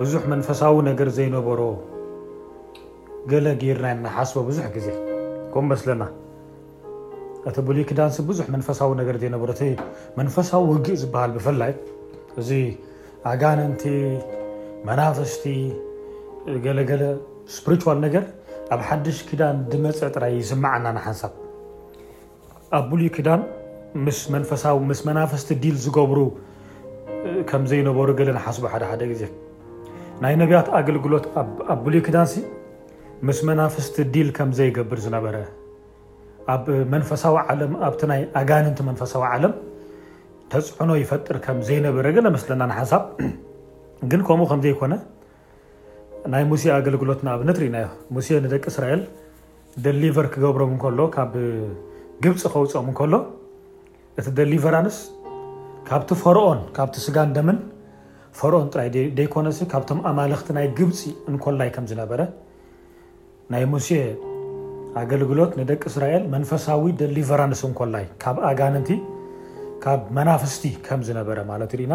ብዙሕ መንፈሳዊ ነገር ዘይነበሮ ገለ ገይርና ኢና ሓስቦ ብዙሕ ግዜ ከምኡ መስለና እቲ ብሉይ ክዳንሲ ብዙሕ መንፈሳዊ ነገር ዘይነበሮ እቲ መንፈሳዊ ውግእ ዝበሃል ብፍላይ እዚ ኣጋንንቲ መናፍስቲ ገለገለ ስፕሪቹዋል ነገር ኣብ ሓድሽ ኪዳን ድመፀ ጥራይ ይስምዓና ንሓንሳብ ኣብ ብሉይ ክዳን ምስ መንፈሳዊ ምስ መናፍስቲ ዲል ዝገብሩ ከም ዘይነበሩ ገለ ንሓስቡ ሓደ ሓደ ግዜ ናይ ነቢያት ኣገልግሎት ኣብ ብሉይ ክዳንሲ ምስ መናፍስቲ ዲል ከም ዘይገብር ዝነበረ ኣብ መንፈሳዊ ዓለም ኣብቲ ናይ ኣጋንንቲ መንፈሳዊ ዓለም ተፅዕኖ ይፈጥር ከም ዘይነበረ ገለ መስለና ንሓሳብ ግን ከምኡ ከም ዘይኮነ ናይ ሙሴ ኣገልግሎት ንኣብነት ርኢናዮ። ሙሴ ንደቂ እስራኤል ደሊቨር ክገብሮም እንከሎ ካብ ግብፂ ከውፅኦም እንከሎ እቲ ደሊቨራንስ ካብቲ ፈርኦን ካብቲ ስጋን ደምን ፈርኦን ጥራይ ደይኮነሲ ካብቶም ኣማለኽቲ ናይ ግብፂ እንኮላይ ከም ዝነበረ ናይ ሙሴ ኣገልግሎት ንደቂ እስራኤል መንፈሳዊ ደሊቨራንስ እንኮላይ ካብ ኣጋንንቲ ካብ መናፍስቲ ከም ዝነበረ ማለት ርኢና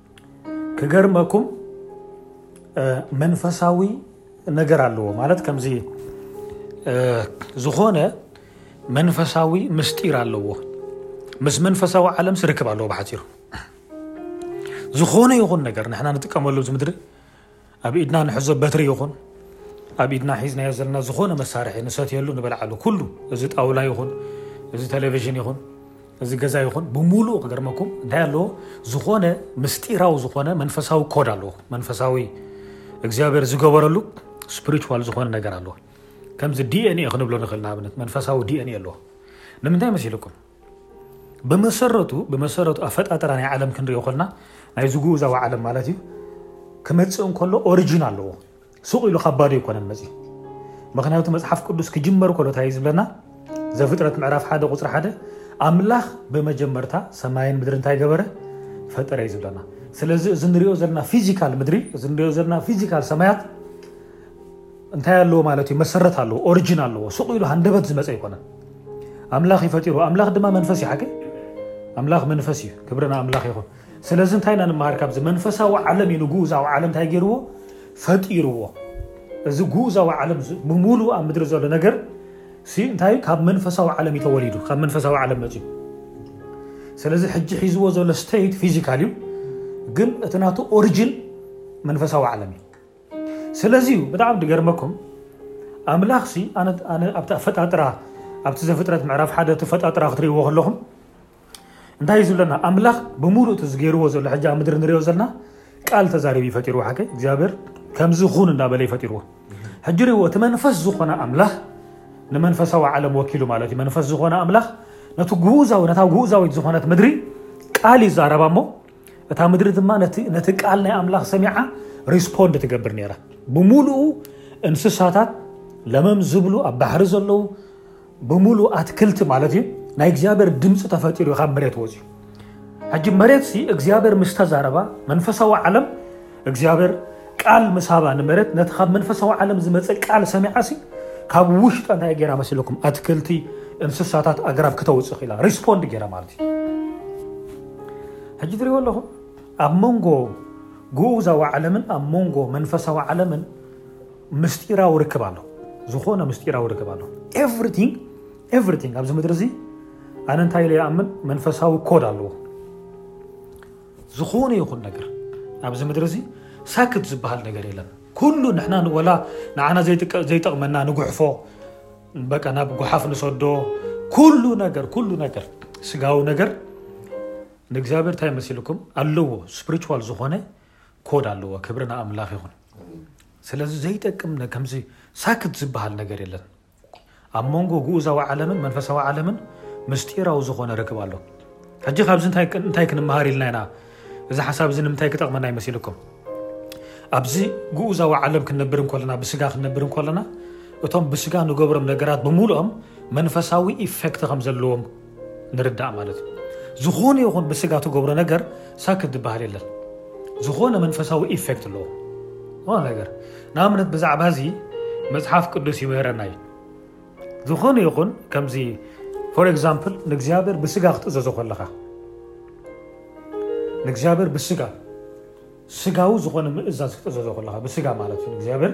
ክገርመኩም መንፈሳዊ ነገር ኣለዎ ማለት ከምዚ ዝኾነ መንፈሳዊ ምስጢር ኣለዎ ምስ መንፈሳዊ ዓለም ስርክብ ኣለዎ ብሓፂሩ ዝኾነ ይኹን ነገር ንሕና ንጥቀመሉ እዚ ምድሪ ኣብ ኢድና ንሕዞ በትሪ ይኹን ኣብ ኢድና ሒዝናዮ ዘለና ዝኾነ መሳርሒ ንሰትየሉ ንበልዓሉ ኩሉ እዚ ጣውላ ይኹን እዚ ቴሌቪዥን ይኹን እዚ ገዛ ይኹን ብምሉእ ክገርመኩም እንታይ ኣለዎ ዝኾነ ምስጢራዊ ዝኾነ መንፈሳዊ ኮድ ኣለዎ መንፈሳዊ እግዚኣብሔር ዝገበረሉ ስፕሪቹዋል ዝኾነ ነገር ኣለዎ ከምዚ ዲኤንኤ ክንብሎ ንኽእል ንኣብነት መንፈሳዊ ዲኤንኤ ኣለዎ ንምንታይ መሲልኩም ብመሰረቱ ብመሰረቱ ኣፈጣጥራ ናይ ዓለም ክንሪኦ ኮልና ናይ ዝግኡዛዊ ዓለም ማለት እዩ ክመፅእ እንከሎ ኦሪጂን ኣለዎ ሱቅ ኢሉ ካብ ባዶ ይኮነን መፅዩ ምክንያቱ መፅሓፍ ቅዱስ ክጅመር ከሎ እንታይ እዩ ዝብለና ዘፍጥረት ምዕራፍ ሓደ ቁፅሪ ሓደ ኣምላኽ ብመጀመርታ ሰማይን ምድሪ እንታይ ገበረ ፈጠረ እዩ ዝብለና ስለዚ እዚ ንሪኦ ዘለና ፊዚካል ምድሪ እዚ ንሪኦ ዘለና ፊዚካል ሰማያት እንታይ ኣለዎ ማለት እዩ መሰረት ኣለዎ ኦሪጂን ኣለዎ ስቑ ኢሉ ሃንደበት ዝመፀ ይኮነ ኣምላኽ እዩ ፈጢሩ ኣምላኽ ድማ መንፈስ እዩ ሓቂ ኣምላኽ መንፈስ እዩ ክብሪ ንኣምላኽ ይኹን ስለዚ እንታይ ኢና ንመሃር ካብዚ መንፈሳዊ ዓለም እዩ ንግኡዛዊ ዓለም እንታይ ገይርዎ ፈጢርዎ እዚ ግኡዛዊ ዓለም ብምሉ ኣብ ምድሪ ዘሎ ነገር እንታይ ካብ መንፈሳዊ ዓለም እዩ ተወሊዱ ካብ መንፈሳዊ ዓለም መፅዩ ስለዚ ሕጂ ሒዝዎ ዘሎ ስተይት ፊዚካል እዩ ግን እቲ ናቱ ኦሪጂን መንፈሳዊ ዓለም እዩ ስለዚ እዩ ብጣዕሚ ድገርመኩም ኣምላኽ ሲ ኣነ ኣብቲ ኣፈጣጥራ ኣብቲ ዘፍጥረት ምዕራፍ ሓደ እቲ ፈጣጥራ ክትርእይዎ ከለኹም እንታይ እዩ ዝብለና ኣምላኽ ብምሉእ እቲ ዝገይርዎ ዘሎ ሕጂ ኣብ ምድሪ ንሪኦ ዘለና ቃል ተዛሪቡ እዩ ፈጢርዎ ሓቂ እግዚኣብሔር ከምዚ ኹን እንዳበለ ይፈጢርዎ ሕጂ ርእዎ እቲ መንፈስ ዝኾነ ኣምላኽ ንመንፈሳዊ ዓለም ወኪሉ ማለት እዩ መንፈስ ዝኾነ ኣምላኽ ነቲ ግኡዛዊ ነታ ግኡዛዊት ዝኾነት ምድሪ ቃል ይዛረባ እሞ እታ ምድሪ ድማ ነቲ ቃል ናይ ኣምላኽ ሰሚዓ ሪስፖንድ ትገብር ነይራ ብምሉኡ እንስሳታት ለመም ዝብሉ ኣብ ባሕሪ ዘለዉ ብምሉ ኣትክልቲ ማለት እዩ ናይ እግዚኣብሔር ድምፂ ተፈጢሩ ካብ መሬት ወፅዩ ሕጂ መሬት ሲ እግዚኣብሔር ምስ ተዛረባ መንፈሳዊ ዓለም እግዚኣብሔር ቃል ምስ ሃባ ንመሬት ነቲ ካብ መንፈሳዊ ዓለም ዝመፀ ቃል ሰሚዓሲ ካብ ውሽጣ እንታይ ገይራ መስለኩም ኣትክልቲ እንስሳታት ኣግራብ ክተውፅእ ክኢላ ሪስፖንድ ገይራ ማለት እዩ ሕጂ ትሪእዎ ኣለኹም ኣብ መንጎ ግኡዛዊ ዓለምን ኣብ መንጎ መንፈሳዊ ዓለምን ምስጢራዊ ርክብ ኣሎ ዝኾነ ምስጢራዊ ርክብ ኣሎ ኤቭሪቲንግ ኤቭሪቲንግ ኣብዚ ምድሪ እዚ ኣነ እንታይ ኢለ ይኣምን መንፈሳዊ ኮድ ኣለዎ ዝኹነ ይኹን ነገር ኣብዚ ምድሪ እዚ ሳክት ዝበሃል ነገር የለን ኩሉ ንሕና ንወላ ንዓና ዘይጠቕመና ንጉሕፎ በቃ ናብ ጉሓፍ ንሰዶ ኩሉ ነገር ኩሉ ነገር ስጋዊ ነገር ንእግዚኣብሔር እንታይ መሲልኩም ኣለዎ ስፕሪቹዋል ዝኾነ ኮድ ኣለዎ ክብሪ ንኣምላኽ ይኹን ስለዚ ዘይጠቅም ከምዚ ሳክት ዝበሃል ነገር የለን ኣብ መንጎ ግኡዛዊ ዓለምን መንፈሳዊ ዓለምን ምስጢራዊ ዝኾነ ርክብ ኣሎ። ሕጂ ካብዚ እንታይ ክንመሃር ኢልና ኢና? እዚ ሓሳብ እዚ ንምንታይ ክጠቕመና ይመስልኩም? ኣብዚ ግኡዛዊ ዓለም ክንነብር እንከለና ብስጋ ክንነብር እንከለና እቶም ብስጋ ንገብሮም ነገራት ብምሉኦም መንፈሳዊ ኢፌክት ከም ዘለዎም ንርዳእ ማለት እዩ ዝኾነ ይኹን ብስጋ ትገብሮ ነገር ሳክት ዝበሃል የለን ዝኾነ መንፈሳዊ ኢፌክት ኣለዎ ዝኾነ ነገር ንኣብነት ብዛዕባ እዚ መፅሓፍ ቅዱስ ይምህረና እዩ ዝኾነ ይኹን ከምዚ ፎር ኤግዛምፕል ንእግዚኣብሔር ብስጋ ክትእዘዞ ከለኻ ንእግዚኣብሔር ብስጋ ስጋዊ ዝኾነ ምእዛዝ ክትእዘዞ ከለኻ ብስጋ ማለት እዩ ንእግዚኣብሔር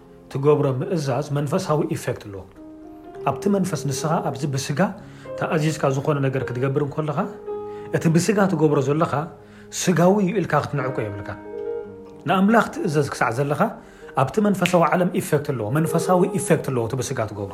ትገብሮ ምእዛዝ መንፈሳዊ ኢፈክት ኣለዎ። ኣብቲ መንፈስ ንስኻ ኣብዚ ብስጋ ተኣዚዝካ ዝኾነ ነገር ክትገብር እንኮለኻ እቲ ብስጋ ትገብሮ ዘለኻ ስጋዊ እዩ ኢልካ ክትንዕቆ የብልካ። ንኣምላኽ ትእዘዝ ክሳዕ ዘለኻ ኣብቲ መንፈሳዊ ዓለም ኢፈክት ኣለዎ። መንፈሳዊ ኢፈክት ኣለዎ እቲ ብስጋ ትገብሮ።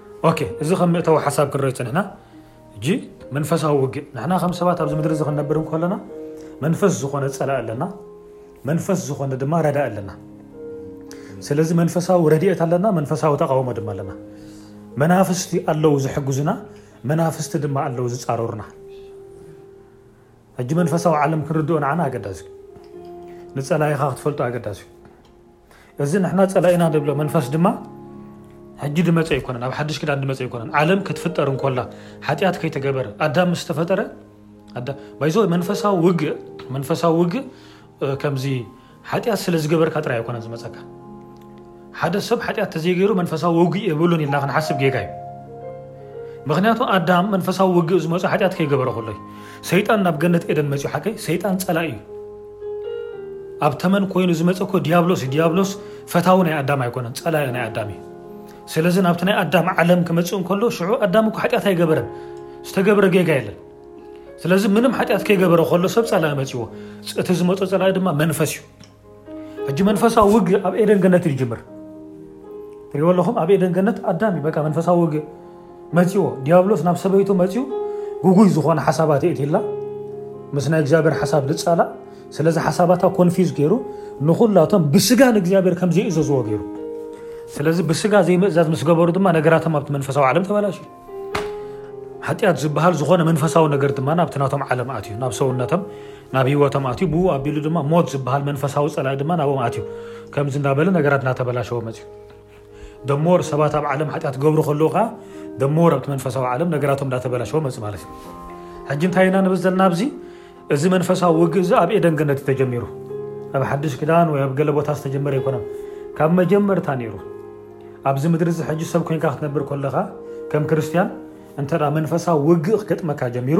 ኦኬ እዚ ከም ምእተዊ ሓሳብ ክንሪኦ ጸኒሕና እጂ መንፈሳዊ ውግእ ንሕና ከም ሰባት ኣብዚ ምድሪ እዚ ክንነብር እንከለና መንፈስ ዝኾነ ጸላእ ኣለና መንፈስ ዝኾነ ድማ ረዳ ኣለና ስለዚ መንፈሳዊ ረድኤት ኣለና መንፈሳዊ ተቃውሞ ድማ ኣለና መናፍስቲ ኣለዉ ዝሕግዙና መናፍስቲ ድማ ኣለዉ ዝፃረሩና ሕጂ መንፈሳዊ ዓለም ክንርድኦ ንዓና ኣገዳሲ እዩ ንፀላኢኻ ክትፈልጦ ኣገዳሲ እዩ እዚ ንሕና ጸላኢና ንብሎ መንፈስ ድማ ሕጂ ድመጸ ኣይኮነን ኣብ ሓድሽ ክዳን ድመጸ ኣይኮነን ዓለም ክትፍጠር እንኮላ ሓጢኣት ከይተገበረ ኣዳም ምስ ተፈጠረ ባይዞ መንፈሳዊ ውግእ መንፈሳዊ ውግእ ከምዚ ሓጢኣት ስለ ዝገበርካ ጥራይ ኣይኮነን ዝመፀካ ሓደ ሰብ ሓጢኣት ተዘይገይሩ መንፈሳዊ ውግእ የብሉን ኢልና ክንሓስብ ጌጋ እዩ ምክንያቱ ኣዳም መንፈሳዊ ውግእ ዝመፁ ሓጢኣት ከይገበረ ከሎ እዩ ሰይጣን ናብ ገነት ኤደን መፅኡ ሓቀይ ሰይጣን ፀላ እዩ ኣብ ተመን ኮይኑ ዝመፀ እኮ ዲያብሎስ እዩ ዲያብሎስ ፈታዊ ናይ ኣዳም ኣይኮነን ፀላኢ ናይ ኣዳም እዩ ስለዚ ናብቲ ናይ ኣዳም ዓለም ክመፅእ እንከሎ ሽዑ ኣዳም እኮ ሓጢኣት ኣይገበረን ዝተገብረ ጌጋ የለን ስለዚ ምንም ሓጢኣት ከይገበረ ከሎ ሰብ ፀላኢ መፅዎ እቲ ዝመፆ ፀላኢ ድማ መንፈስ እዩ ሕጂ መንፈሳዊ ውግእ ኣብ ኤደን ገነት ይጅምር ትሪእዎ ኣለኹም ኣብ ኤደን ገነት ኣዳም እዩ በቃ መንፈሳዊ ውግእ መጺዎ ዲያብሎስ ናብ ሰበይቱ መጺኡ ጉጉይ ዝኾነ ሓሳባት የእትላ ምስ ናይ እግዚኣብሔር ሓሳብ ልጻላ ስለዚ ሓሳባታ ኮንፊዝ ገይሩ ንኹላቶም ብስጋ ንእግዚኣብሔር ከም ዘይእዘዝዎ ገይሩ ስለዚ ብስጋ ዘይምእዛዝ ምስ ገበሩ ድማ ነገራቶም ኣብቲ መንፈሳዊ ዓለም ተበላሽ ሓጢኣት ዝበሃል ዝኾነ መንፈሳዊ ነገር ድማ ናብቲ ናቶም ዓለም ኣትዩ ናብ ሰውነቶም ናብ ሂወቶም ኣትዩ ብኡ ኣቢሉ ድማ ሞት ዝበሃል መንፈሳዊ ፀላይ ድማ ናብኦም ኣትዩ ከምዚ እንዳበለ ነገራት እናተበላሸዎ መፅዩ ደሞር ሰባት ኣብ ዓለም ሓጢኣት ክገብሩ ከለዉ ከዓ ደሞር ኣብቲ መንፈሳዊ ዓለም ነገራቶም እንዳተበላሸወ መፅ ማለት እዩ ሕጂ እንታይ ኢና ንብል ዘለና ኣብዚ እዚ መንፈሳዊ ውግእ እዚ ኣብ ኤደን ገነት ተጀሚሩ ኣብ ሓድሽ ክዳን ወይ ኣብ ገለ ቦታ ዝተጀመረ ኣይኮነን ካብ መጀመርታ ነይሩ ኣብዚ ምድሪ እዚ ሕጂ ሰብ ኮንካ ክትነብር ከለካ ከም ክርስትያን እንተ መንፈሳዊ ውግእ ክገጥመካ ጀሚሩ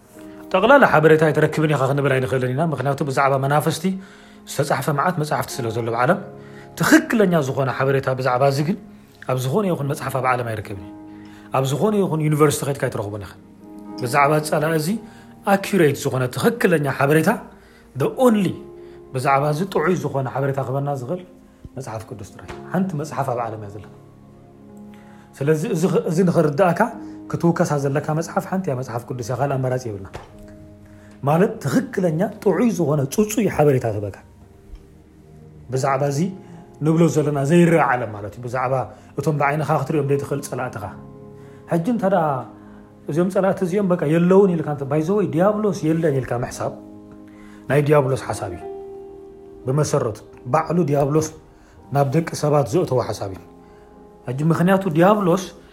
ጠቕላላ ሓበሬታ ኣይትረክብን ኢኻ ክንብል ኣይንኽእልን ኢና ምክንያቱ ብዛዕባ መናፍስቲ ዝተጻሕፈ መዓት መጽሕፍቲ ስለ ዘሎ ኣብ ዓለም ትኽክለኛ ዝኾነ ሓበሬታ ብዛዕባ እዚ ግን ኣብ ዝኾነ ይኹን መጽሓፍ ኣብ ዓለም ኣይርከብን እዩ ኣብ ዝኾነ ይኹን ዩኒቨርሲቲ ከድካ ኣይትረኽቦን ኢኻ ብዛዕባ ጸላእ እዚ ኣኪሬት ዝኾነ ትኽክለኛ ሓበሬታ The only ብዛዕባ እዚ ጥዑይ ዝኾነ ሓበሬታ ክህበና ዝኽእል መጽሓፍ ቅዱስ ጥራይ እዩ። ሓንቲ መጽሓፍ ኣብ ዓለም እያ ዘለካ። ስለዚ እዚ ንኽርዳእካ ክትውከሳ ዘለካ መጽሓፍ ሓንቲ እያ መጽሓፍ ቅዱስ እያ፣ ካልእ ኣማራጺ የብልና። ማለት ትኽክለኛ ጥዑይ ዝኾነ ጽጹይ ሓበሬታ ትህበካ ብዛዕባ እዚ ንብሎ ዘለና ዘይረኣ ዓለም ማለት እዩ ብዛዕባ እቶም ብዓይንኻ ክትሪኦም ዘይትኽእል ፀላእትኻ ሕጂ እንተ እዚኦም ፀላእቲ እዚኦም በቃ የለውን ኢልካ ባይዘወይ ዲያብሎስ የለን ኢልካ ምሕሳብ ናይ ዲያብሎስ ሓሳብ እዩ ብመሰረቱ ባዕሉ ዲያብሎስ ናብ ደቂ ሰባት ዘእተዎ ሓሳብ እዩ ሕጂ ምክንያቱ ዲያብሎስ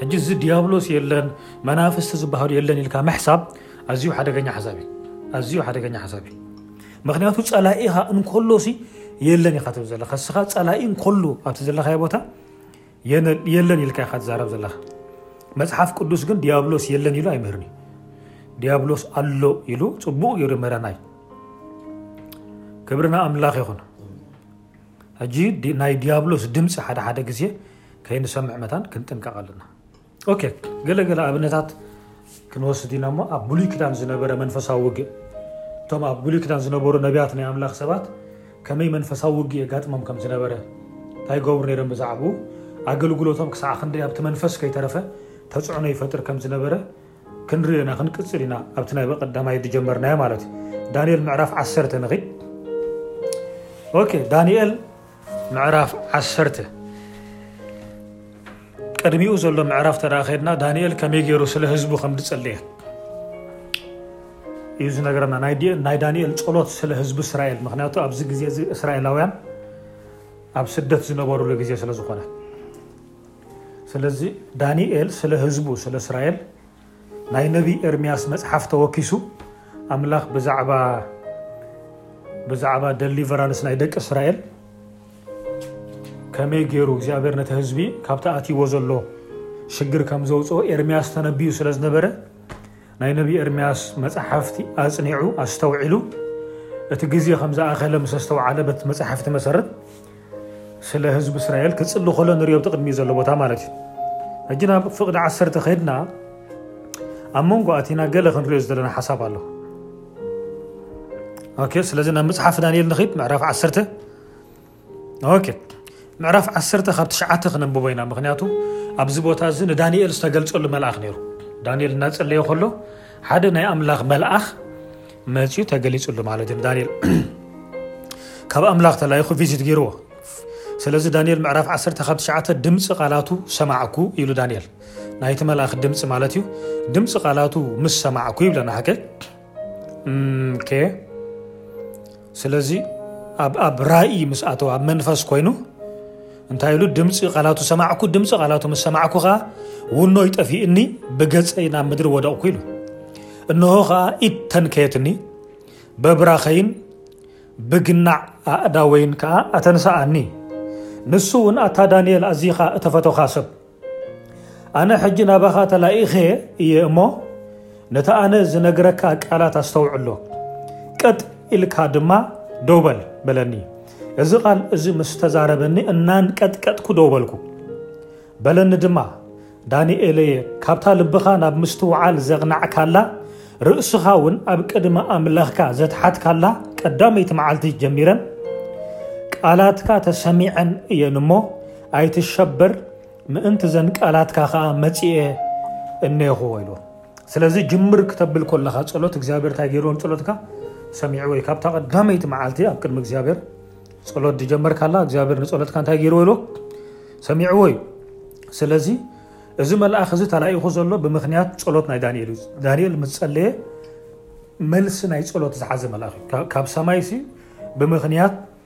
ሕጂ እዚ ዲያብሎስ የለን መናፍስቲ ዝበሃሉ የለን ኢልካ ምሕሳብ ኣዝዩ ሓደገኛ ሓሳብ እዩ ኣዝዩ ሓደገኛ ሓሳብ እዩ ምክንያቱ ፀላኢኻ እንከሎ ሲ የለን ኢኻ ትብል ዘለካ እስኻ ፀላኢ እንከሉ ኣብቲ ዘለካዮ ቦታ የለን ኢልካ ኢኻ ትዛረብ ዘለካ መፅሓፍ ቅዱስ ግን ዲያብሎስ የለን ኢሉ ኣይምህርን እዩ ዲያብሎስ ኣሎ ኢሉ ፅቡቅ ገይሩ መረናይ ክብርና ኣምላኽ ይኹን ሕጂ ናይ ድያብሎስ ድምጺ ሓደ ሓደ ግዜ ከይንሰምዕ መታን ክንጥንቀቕ ኣለና። ኦኬ ገለ ገለ ኣብነታት ክንወስድ ኢና እሞ ኣብ ብሉይ ኪዳን ዝነበረ መንፈሳዊ ውግእ እቶም ኣብ ብሉይ ኪዳን ዝነበሩ ነቢያት ናይ ኣምላኽ ሰባት ከመይ መንፈሳዊ ውግእ የጋጥሞም ከም ዝነበረ እንታይ ይገብሩ ነይሮም ብዛዕባኡ ኣገልግሎቶም ክሳዕ ክንደይ ኣብቲ መንፈስ ከይተረፈ ተጽዕኖ ይፈጥር ከም ዝነበረ ክንሪኦ ኢና ክንቅጽል ኢና ኣብቲ ናይ በቀዳማይ ዝጀመርናዮ ማለት እዩ ዳንኤል ምዕራፍ ዓሰርተ ንኺድ ኦኬ ዳንኤል ምዕራፍ ዓሰርተ ቅድሚኡ ዘሎ ምዕራፍ ተዳ ከድና ዳንኤል ከመይ ገይሩ ስለ ህዝቡ ከም ዝጸለየ እዩ ዝነገረና ናይ ዳንኤል ጸሎት ስለ ህዝቢ እስራኤል ምክንያቱ ኣብዚ ግዜ እዚ እስራኤላውያን ኣብ ስደት ዝነበሩሉ ግዜ ስለ ዝኾነ ስለዚ ዳኒኤል ስለ ህዝቡ ስለ እስራኤል ናይ ነቢይ ኤርምያስ መጽሓፍ ተወኪሱ ኣምላኽ ብዛዕባ ብዛዕባ ደሊቨራንስ ናይ ደቂ እስራኤል ከመይ ገይሩ እግዚኣብሔር ነቲ ህዝቢ ካብቲ ኣትይዎ ዘሎ ሽግር ከም ዘውፅኦ ኤርምያስ ተነቢዩ ስለ ዝነበረ ናይ ነብዪ ኤርምያስ መጻሕፍቲ ኣጽኒዑ ኣስተውዒሉ እቲ ግዜ ከም ዝኣኸለ ምስ ኣስተውዓለ በቲ መጻሕፍቲ መሰረት ስለ ህዝቢ እስራኤል ክጽሊ ከሎ ንሪኦ ኣብቲ ቅድሚኡ ዘሎ ቦታ ማለት እዩ ሕጂ ናብ ፍቕዲ ዓሰርተ ከድና ኣብ መንጎ ኣቲና ገለ ክንሪኦ ዘለና ሓሳብ ኣሎ ኦኬ ስለዚ ናብ መጽሓፍ ዳንኤል ንኺድ ምዕራፍ ዓሰርተ ኦኬ ምዕራፍ ዓሰርተ ካብ ትሽዓተ ክነንብቦ ኢና ምክንያቱ ኣብዚ ቦታ እዚ ንዳንኤል ዝተገልፀሉ መልኣኽ ነይሩ ዳንኤል እናፀለዮ ከሎ ሓደ ናይ ኣምላኽ መልኣኽ መፅኡ ተገሊፅሉ ማለት እዩ ዳንኤል ካብ ኣምላኽ ተላይኹ ቪዚት ገይርዎ ስለዚ ዳንኤል ምዕራፍ 1 ካብ 9 ድምፂ ቃላቱ ሰማዕኩ ኢሉ ዳንኤል ናይቲ መልኣኽ ድምፂ ማለት እዩ ድምፂ ቃላቱ ምስ ሰማዕኩ ይብለና ሓቀ ኦኬ ስለዚ ኣብ ኣብ ራእይ ምስ ኣተው ኣብ መንፈስ ኮይኑ እንታይ ኢሉ ድምፂ ቃላቱ ሰማዕኩ ድምፂ ቃላቱ ምስ ሰማዕኩ ከዓ ውኖ ይጠፊእኒ ብገፀይ ናብ ምድሪ ወደቕኩ ኢሉ እነሆ ከዓ ኢድ ተንከየትኒ በብራኸይን ብግናዕ ኣእዳወይን ከዓ ኣተንሰኣኒ ንሱ እውን ኣታ ዳንኤል ኣዚኻ እተፈተኻ ሰብ ኣነ ሕጂ ናባኻ ተላኢኸ እየ እሞ፣ ነቲ ኣነ ዝነግረካ ቃላት ኣስተውዕሎ፣ ቀጥ ኢልካ ድማ ደው በል በለኒ። እዚ ቃል እዚ ምስ ተዛረበኒ እናንቀጥቀጥኩ ደው በልኩ። በለኒ ድማ ዳንኤለየ ካብታ ልብኻ ናብ ምስትውዓል ዘቕናዕካላ ርእስኻ እውን ኣብ ቅድሚ ኣምላኽካ ዘትሓትካላ ቀዳመይቲ መዓልቲ ጀሚረን ቃላትካ ተሰሚዐን እየን እሞ ኣይትሸበር ምእንቲ ዘን ቃላትካ ከኣ መጺኤ እኔኹ ኢልዎ። ስለዚ ጅምር ክተብል ኮለኻ ጸሎት እግዚኣብሔር እንታይ ገይርዎ ንጸሎትካ ሰሚዑ ወይ ካብታ ቀዳመይቲ መዓልቲ ኣብ ቅድሚ እግዚኣብሔር ጸሎት ዝጀመርካላ እግዚኣብሔር ንጸሎትካ እንታይ ገይርዎ ኢልዎ ሰሚዕዎ እዩ። ስለዚ እዚ መልኣኽ እዚ ተላኢኹ ዘሎ ብምክንያት ጸሎት ናይ ዳንኤል እዩ። ዳንኤል ምስ ጸለየ መልሲ ናይ ጸሎት ዝሓዘ መልኣኽ እዩ። ካብ ሰማይሲ ብምክንያት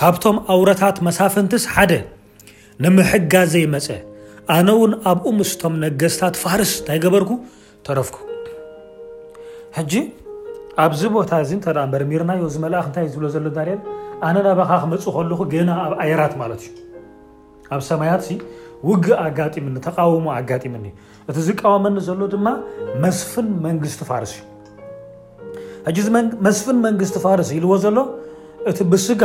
ካብቶም ኣውረታት መሳፍንትስ ሓደ ንምሕጋዘይ መጸ፣ ኣነውን ኣብኡ ምስቶም ነገስታት ፋርስ እንታይ ገበርኩ ተረፍኩ። ሕጂ ኣብዚ ቦታ እዚ እንተ መርሚርናዮ እዚ መልኣኽ እንታይ ዝብሎ ዘሎ ዳንኤል ኣነ ናባኻ ክመጽእ ከለኹ ገና ኣብ ኣየራት ማለት እዩ ኣብ ሰማያት ሲ ውግእ ኣጋጢምኒ ተቃውሞ ኣጋጢምኒ እቲ ዝቃወመኒ ዘሎ ድማ መስፍን መንግስቲ ፋርስ እዩ ሕጂ እዚ መስፍን መንግስቲ ፋርስ ኢልዎ ዘሎ እቲ ብስጋ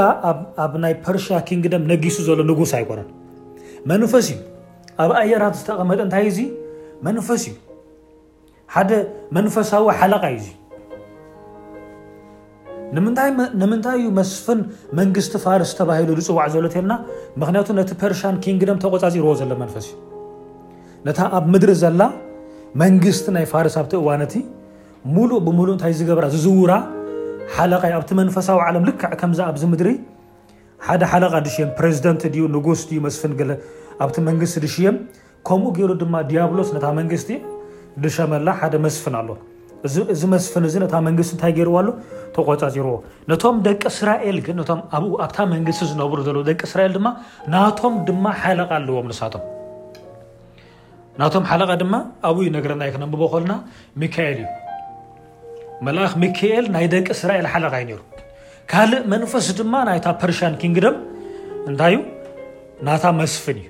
ኣብ ናይ ፐርሽያ ኪንግደም ነጊሱ ዘሎ ንጉስ ኣይኮነን መንፈስ እዩ ኣብ ኣየራት ዝተቐመጠ እንታይ እዚ መንፈስ እዩ ሓደ መንፈሳዊ ሓለቓ እዩ እዚ ንምንታይ እዩ መስፍን መንግስቲ ፋርስ ተባሂሉ ዝፅዋዕ ዘሎ ተልና ምክንያቱ ነቲ ፐርሻን ኪንግደም ተቆፃፂርዎ ዘሎ መንፈስ እዩ ነታ ኣብ ምድሪ ዘላ መንግስቲ ናይ ፋርስ ኣብቲ እዋን እቲ ሙሉእ ብምሉእ እንታይ ዝገብራ ዝዝውራ ሓለቃ ኣብቲ መንፈሳዊ ዓለም ልክዕ ከምዚ ኣብዚ ምድሪ ሓደ ሓለቃ ድሽየም ፕሬዚደንት ድዩ ንጉስ ድዩ መስፍን ገለ ኣብቲ መንግስቲ ድሽየም ከምኡ ገይሩ ድማ ድያብሎስ ነታ መንግስቲ ልሸመላ ሓደ መስፍን ኣሎ። እዚ መስፍን እዚ ነታ መንግስቲ እንታይ ገይርዎ ኣሎ? ተቆጻጺርዎ። ነቶም ደቂ እስራኤል ግን ነቶም ኣብኡ ኣብታ መንግስቲ ዝነብሩ ዘለዉ ደቂ እስራኤል ድማ ናቶም ድማ ሓለቓ ኣለዎም ንሳቶም ናቶም ሓለቓ ድማ ኣብኡ ይነግረና እዩ ክነንብቦ ከልና ሚካኤል እዩ መልኣኽ ሚካኤል ናይ ደቂ እስራኤል ሓለቓ እዩ ነይሩ ካልእ መንፈስ ድማ ናይታ ፐርሽያን ኪንግደም እንታይ እዩ ናታ መስፍን እዩ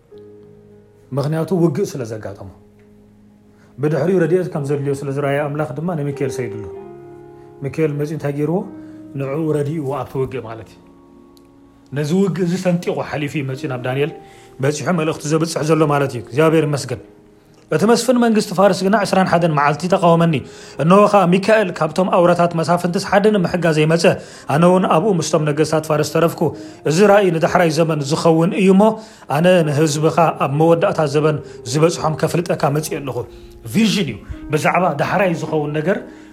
ምኽንያቱ ውግእ ስለ ዘጋጠሞ ብድሕሪኡ ረድኤት ከም ዘድልዮ ስለ ዝረኣየ ኣምላኽ ድማ ንሚካኤል ሰይድሉ ሚካኤል መፂኡ እንታይ ገይርዎ ንዕኡ ረድእዎ ኣብቲ ውግእ ማለት እዩ ነዚ ውግእ እዚ ሰንጢቑ ሓሊፉ እዩ መፂኡ ናብ ዳንኤል በፂሑ መልእኽቲ ዘብፅሕ ዘሎ ማለት እዩ እግዚኣብሔር ይመስገን እቲ መስፍን መንግስቲ ፋርስ ግና ዕስራን ሓደን መዓልቲ ተቓወመኒ። እንሆ ኸኣ ሚካኤል ካብቶም ኣውራታት መሳፍንትስ ሓደ ንምሕጋዘይ መጸ። ኣነ እውን ኣብኡ ምስቶም ነገስታት ፋርስ ተረፍኩ። እዚ ራእይ ንዳሕራይ ዘመን ዚኸውን እዩ እሞ፣ ኣነ ንህዝብኻ ኣብ መወዳእታ ዘበን ዚበጽሖም ከፍልጠካ መጺኤ ኣለኹ። ቪዥን እዩ ብዛዕባ ዳሕራይ ዝኸውን ነገር።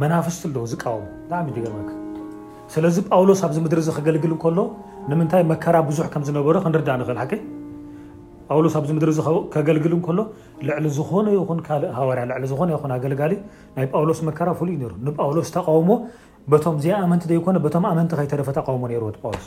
መናፍስቲ ኣለዉ ዝቃወሙ ብጣዕሚ ዝገርመካ ስለዚ ጳውሎስ ኣብዚ ምድሪ እዚ ከገልግል እንከሎ ንምንታይ መከራ ብዙሕ ከም ዝነበሮ ክንርዳእ ንኽእል ሓቂ ጳውሎስ ኣብዚ ምድሪ እዚ ከገልግል እንከሎ ልዕሊ ዝኾነ ይኹን ካልእ ሃዋርያ ልዕሊ ዝኾነ ይኹን ኣገልጋሊ ናይ ጳውሎስ መከራ ፍሉይ ነይሩ ንጳውሎስ ተቃውሞ በቶም ዘይኣመንቲ ዘይኮነ በቶም ኣመንቲ ከይተረፈ ተቃውሞ ነይሩ ጳውሎስ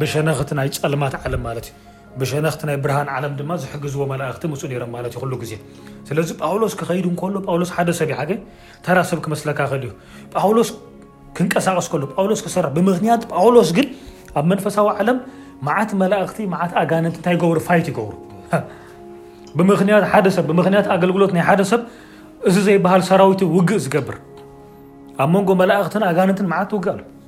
ብሸነኽ እቲ ናይ ጸልማት ዓለም ማለት እዩ ብሸነኽ እቲ ናይ ብርሃን ዓለም ድማ ዝሕግዝዎ መላእኽቲ ምጹ ነይሮም ማለት እዩ ኩሉ ግዜ ስለዚ ጳውሎስ ክኸይድ እንከሎ ጳውሎስ ሓደ ሰብ እዩ ሓገይ ተራ ሰብ ክመስለካ ክእል እዩ ጳውሎስ ክንቀሳቀስ ከሎ ጳውሎስ ክሰርሕ ብምክንያት ጳውሎስ ግን ኣብ መንፈሳዊ ዓለም መዓት መላእኽቲ መዓት ኣጋንንቲ እንታይ ይገብሩ ፋይት ይገብሩ ብምክንያት ሓደ ሰብ ብምክንያት ኣገልግሎት ናይ ሓደ ሰብ እዚ ዘይበሃል ሰራዊት ውግእ ዝገብር ኣብ መንጎ መላእኽትን ኣጋንንትን መዓት ውግእ ኣሎ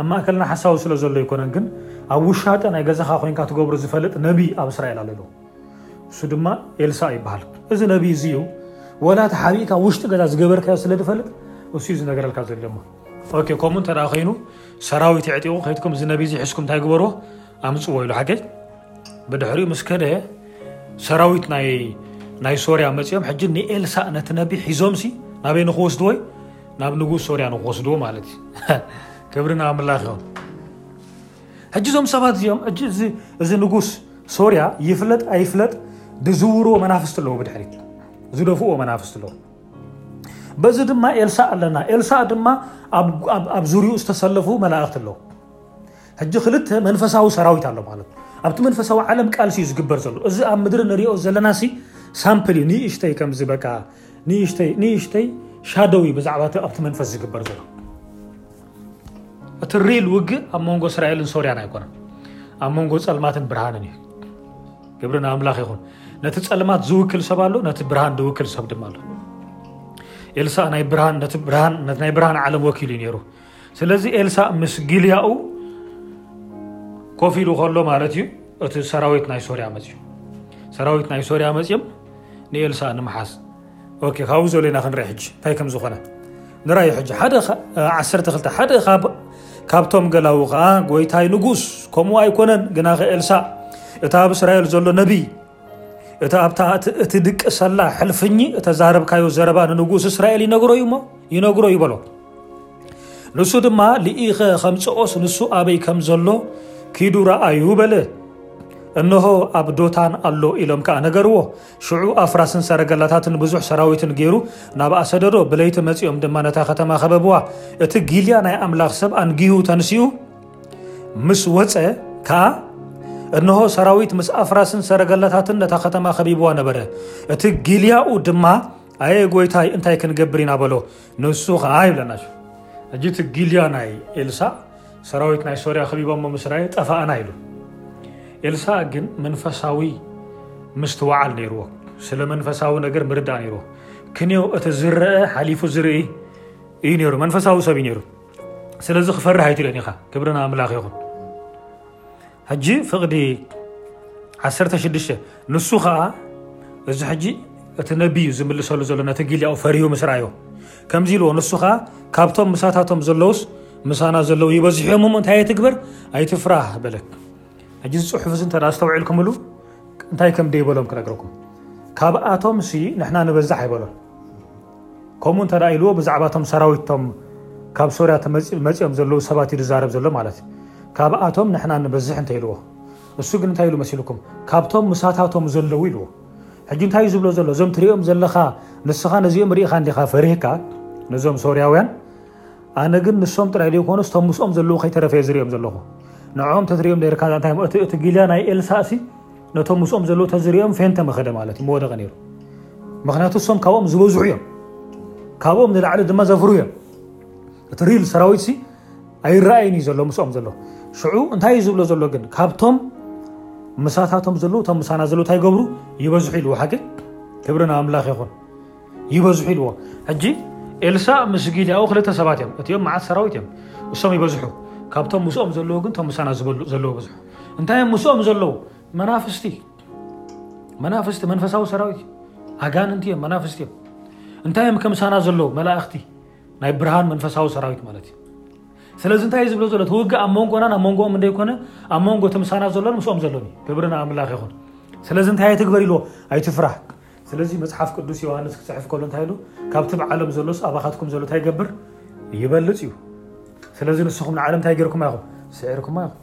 ኣብ ማእከልና ሓሳዊ ስለ ዘሎ ኣይኮነን ግን ኣብ ውሻጠ ናይ ገዛኻ ኮንካ ትገብሮ ዝፈልጥ ነቢ ኣብ እስራኤል ኣሎ ኣሎ እሱ ድማ ኤልሳእ ይበሃል እዚ ነቢ እዚ እዩ ወላ ተሓቢእካ ውሽጢ ገዛ ዝገበርካዮ ስለ ዝፈልጥ እሱ እዩ ዝነገረልካ ዘሎ እሞ ኦኬ ከምኡ እንተ ኮይኑ ሰራዊት የዕጢቑ ከይትኩም እዚ ነቢ እዚ ሕዝኩም እንታይ ግበርዎ ኣምፅዎ ኢሉ ሓቂ ብድሕሪኡ ምስ ከደ ሰራዊት ናይ ሶርያ መፅኦም ሕጂ ንኤልሳእ ነቲ ነቢ ሒዞምሲ ናበይ ንክወስድዎ ናብ ንጉስ ሶርያ ንክወስድዎ ማለት እዩ ክብሪ ንኣምላኽ ይኹን ሕጂ እዞም ሰባት እዚኦም እዚ ንጉስ ሶርያ ይፍለጥ ኣይፍለጥ ድዝውርዎ መናፍስቲ ኣለዎ ብድሕሪት ዝደፍዎ መናፍስቲ ኣለዎ በዚ ድማ ኤልሳእ ኣለና ኤልሳእ ድማ ኣብ ዙሪኡ ዝተሰለፉ መላእኽቲ ኣለዎ ሕጂ ክልተ መንፈሳዊ ሰራዊት ኣሎ ማለት እዩ ኣብቲ መንፈሳዊ ዓለም ቃልሲ እዩ ዝግበር ዘሎ እዚ ኣብ ምድሪ ንሪኦ ዘለና ሲ ሳምፕል እዩ ንእሽተይ ከምዚ በቃ ንእሽተይ ንእሽተይ ሻደው እዩ ብዛዕባ እቲ ኣብቲ መንፈስ ዝግበር ዘሎ እቲ ሪል ውግእ ኣብ መንጎ እስራኤልን ሶርያን ኣይኮነን ኣብ መንጎ ፀልማትን ብርሃንን እዩ ግብሪ ንኣምላኽ ይኹን ነቲ ፀልማት ዝውክል ሰብ ኣሎ ነቲ ብርሃን ዝውክል ሰብ ድማ ኣሎ ኤልሳእ ናይ ብርሃን ነቲ ብርሃን ናይ ብርሃን ዓለም ወኪሉ እዩ ነይሩ ስለዚ ኤልሳእ ምስ ጊልያኡ ኮፍ ኢሉ ከሎ ማለት እዩ እቲ ሰራዊት ናይ ሶርያ መፅዩ ሰራዊት ናይ ሶርያ መፅም ንኤልሳእ ንምሓዝ ኦኬ ካብኡ ዘሎ ኢና ክንርኢ ሕጂ እንታይ ከም ዝኾነ ንራዩ ሕጂ ሓደ ዓሰርተ ክልተ ሓደ ካብቶም ገላዊ ከዓ ጎይታይ ንጉስ ከምኡ ኣይኮነን ግናኸ ኤልሳእ እታ ኣብ እስራኤል ዘሎ ነቢይ እቲ ኣብታ እቲ እትድቅሰላ ሕልፍኚ እተዛረብካዮ ዘረባ ንንጉስ እስራኤል ይነግሮ እዩ እሞ ይነግሮ እዩ በሎ ንሱ ድማ ልኢኸ ከምጽኦስ ንሱ ኣበይ ከም ዘሎ ኪዱ ረኣዩ በለ እነሆ ኣብ ዶታን ኣሎ ኢሎም ከዓ ነገርዎ ሽዑ ኣፍራስን ሰረገላታትን ብዙሕ ሰራዊትን ገይሩ ናብ ኣሰደዶ ብለይቲ መፂኦም ድማ ነታ ከተማ ከበብዋ እቲ ጊልያ ናይ ኣምላኽ ሰብ ኣንጊሁ ተንስኡ ምስ ወጸ ከኣ እነሆ ሰራዊት ምስ ኣፍራስን ሰረገላታትን ነታ ከተማ ከቢብዋ ነበረ። እቲ ጊልያኡ ድማ ኣየ ጎይታይ እንታይ ክንገብር ኢና በሎ። ንሱ ከኣ ይብለና እጂ እቲ ጊልያ ናይ ኤልሳእ ሰራዊት ናይ ሶርያ ከቢቦሞ ምስ ራየ ጠፋእና ኢሉ። ኤልሳእ ግን መንፈሳዊ ምስትውዓል ነይርዎ። ስለ መንፈሳዊ ነገር ምርዳእ ነይርዎ። ክንዮ እቲ ዝረአ ሓሊፉ ዝርኢ እዩ ነይሩ። መንፈሳዊ ሰብ እዩ ነይሩ። ስለዚ ክፈርሕ ኣይትርእዮን ኢኻ ክብሪ ንኣምላኽ ይኹን ሕጂ ፍቕዲ 16 ንሱ ከዓ እዚ ሕጂ እቲ ነቢዩ ዝምልሰሉ ዘሎ ነቲ ጊልያኡ ፈሪሁ ምስ ረኣዮ ከምዚ ኢልዎ ንሱ ከዓ ካብቶም ምሳታቶም ዘለውስ ምሳና ዘለዉ ይበዝሕዮም እሞ እንታይ የትግበር ኣይትፍራህ በለ ሕጂ እዚ ፅሑፍ እዚ እንተ ኣስተውዒልኩምሉ እንታይ ከም ደይበሎም ክነግረኩም ካብኣቶም ሲ ንሕና ንበዛሕ ኣይበሎም ከምኡ እንተ ኢልዎ ብዛዕባ እቶም ሰራዊት እቶም ካብ ሶርያ መፂኦም ዘለዉ ሰባት እዩ ዝዛረብ ዘሎ ማለት እዩ ካብኣቶም ንሕና ንበዝሕ እንተ ኢልዎ እሱ ግን እንታይ ኢሉ መሲልኩም ካብቶም ምሳታቶም ዘለዉ ኢልዎ ሕጂ እንታይ እዩ ዝብሎ ዘሎ እዞም ትሪኦም ዘለኻ ንስኻ ነዚኦም ርኢኻ እንዲኻ ፈሪህካ ነዞም ሶርያውያን ኣነ ግን ንሶም ጥራይ ዘይኮኑ ስቶም ምስኦም ዘለዉ ከይተረፈ ዝሪኦም ዘለኹ ንዕኦም ተትሪኦም ነርካ እንታይ እቲ ጊልያ ናይ ኤልሳእሲ ነቶም ምስኦም ዘለዉ ተዝሪኦም ፌን ተመኸደ ማለት እዩ መወደቐ ነይሩ ምክንያቱ እሶም ካብኦም ዝበዝሑ እዮም ካብኦም ንላዕሊ ድማ ዘፍሩ እዮም እቲ ሪል ሰራዊት ሲ ኣይረኣይን እዩ ዘሎ ምስኦም ዘሎ ሽዑ እንታይ እዩ ዝብሎ ዘሎ ግን ካብቶም ምሳታቶም ዘለዉ እቶም ምሳና ዘለዉ እንታይ ይገብሩ ይበዝሑ ኢልዎ ሓቂ ክብሪ ንኣምላኽ ይኹን ይበዝሑ ኢልዎ ሕጂ ኤልሳ ምስ ጊድያኡ ክልተ ሰባት እዮም እቲኦም መዓት ሰራዊት እዮም እሶም ይበዝሑ ካብቶም ምስኦም ዘለዉ ግን እቶም ምሳና ዝበሉ ዘለዉ በዝሑ እንታይ እዮም ምስኦም ዘለዉ መናፍስቲ መናፍስቲ መንፈሳዊ ሰራዊት ኣጋንንቲ እዮም መናፍስቲ እዮም እንታይ እዮም ከምሳና ዘለዉ መላእኽቲ ናይ ብርሃን መንፈሳዊ ሰራዊት ማለት እዩ ስለዚ እንታይ እዩ ዝብሎ ዘሎ እቲ ውግእ ኣብ መንጎናን ኣብ መንጎኦም እንደይኮነ ኣብ መንጎ እቲ ምሳና ዘሎን ምስኦም ዘሎን እዩ ክብሪ ንኣምላኽ ይኹን ስለዚ እንታይ ኣይትግበር ኢልዎ ኣይትፍራህ ስለዚ መፅሓፍ ቅዱስ ዮሃንስ ክፅሕፍ ከሎ እንታይ ኢሉ ካብቲ ብዓለም ዘሎስ ኣባኻትኩም ዘሎ እንታይ ይገብር ይበልፅ እዩ ስለዚ ንስኹም ንዓለም እንታይ ገይርኩማ ኢኹም ስዒርኩማ ኢኹም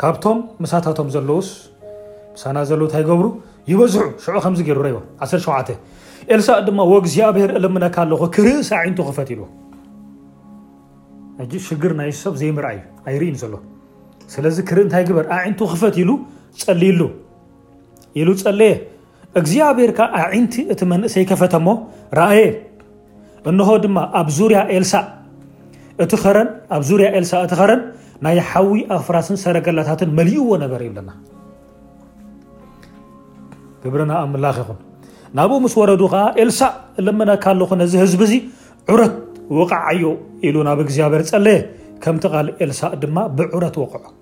ካብቶም ምሳታቶም ዘለዉስ ምሳና ዘለዉ እንታይ ይገብሩ ይበዝሑ ሽዑ ከምዚ ገይሩ ረይዎ 17 ኤልሳእ ድማ ወእግዚኣብሔር እልምነካ ኣለኹ ክርእስ ኣዒንቱ ክፈት ኢሉ ሕጂ ሽግር ናይ ሰብ ዘይምርኣይ ኣይርእን ዘሎ ስለዚ ክርኢ እንታይ ግበር ኣዒንቱ ክፈት ኢሉ ጸልይሉ ኢሉ ጸለየ እግዚኣብሄር ከኣ ኣዒንቲ እቲ መንእሰይ ከፈተ እሞ ረኣየ፣ እንሆ ድማ ኣብ ዙርያ ኤልሳእ እቲ ኸረን ኣብ ዙርያ ኤልሳእ እቲ ኸረን ናይ ሓዊ ኣፍራስን ሰረገላታትን መሊእዎ ነበር ይብለና። ግብርና ኣምላኽ ይኹን። ናብኡ ምስ ወረዱ ከዓ ኤልሳእ እለመነካ ኣለኹ ነዚ ህዝቢ እዚ ዑረት ወቕዓዮ ኢሉ ናብ እግዚኣብሔር ጸለየ። ከምቲ ቃል ኤልሳእ ድማ ብዑረት ወቕዖ።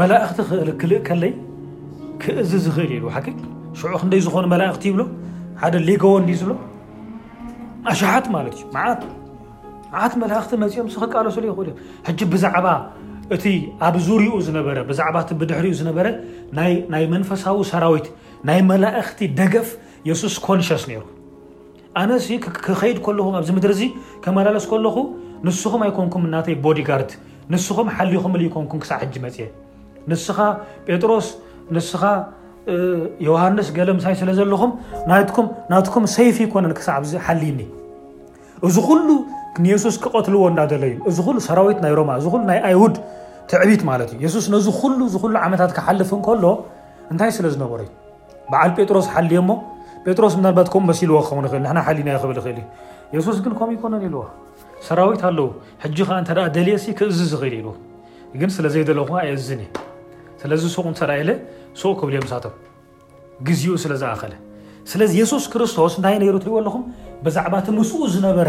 መላእኽቲ ክእል ክልእ ከለይ ክእዝ ዝኽእል ኢሉ ሓቂ ሽዑ ክንደይ ዝኾኑ መላእኽቲ ይብሎ ሓደ ሊገዎ እንዲ ዝብሎ ኣሽሓት ማለት እዩ መዓት መዓት መላእኽቲ መፂኦም ዝክቃለሱሉ ይኽእሉ እዮም ሕጂ ብዛዕባ እቲ ኣብ ዙሪኡ ዝነበረ ብዛዕባ እቲ ብድሕሪኡ ዝነበረ ናይ መንፈሳዊ ሰራዊት ናይ መላእኽቲ ደገፍ የሱስ ኮንሸስ ነይሩ ኣነሲ ክኸይድ ከለኹ ኣብዚ ምድሪዚ ከመላለስ ከለኹ ንስኹም ኣይኮንኩም እናተይ ቦዲጋርድ ንስኹም ሓሊኹም ልዩ ኮንኩም ክሳዕ ሕጂ መፅየ ንስኻ ጴጥሮስ ንስኻ ዮሃንስ ገለ ምሳይ ስለ ዘለኹም ናትኩም ናትኩም ሰይፊ ይኮነን ክሳዕ ኣብዚ ሓልይኒ እዚ ኩሉ ንየሱስ ክቐትልዎ እንዳደለዩ እዚ ኩሉ ሰራዊት ናይ ሮማ እዚ ኩሉ ናይ ኣይሁድ ትዕቢት ማለት እዩ የሱስ ነዚ ኩሉ እዚ ኩሉ ዓመታት ክሓልፍ እንከሎ እንታይ ስለ ዝነበረ እዩ በዓል ጴጥሮስ ሓልዮ እሞ ጴጥሮስ ምናልባት ከምኡ መሲልዎ ክኸውን ይኽእል ንሕና ሓሊናዮ ክብል ይኽእል እዩ የሱስ ግን ከምኡ ይኮነን ኢልዎ ሰራዊት ኣለዉ ሕጂ ከዓ እንተ ደልየሲ ክእዝዝ ይኽእል ኢልዎ ግን ስለ ዘይደለኹ ኣይእዝን እዩ ስለዚ ሱቕ እንተ ኢለ ሱቕ ክብል እዮም ንሳቶም ግዜኡ ስለ ዝኣኸለ ስለዚ የሱስ ክርስቶስ እንታይ ነይሩ ትሪእዎ ኣለኹም ብዛዕባ እቲ ምስኡ ዝነበረ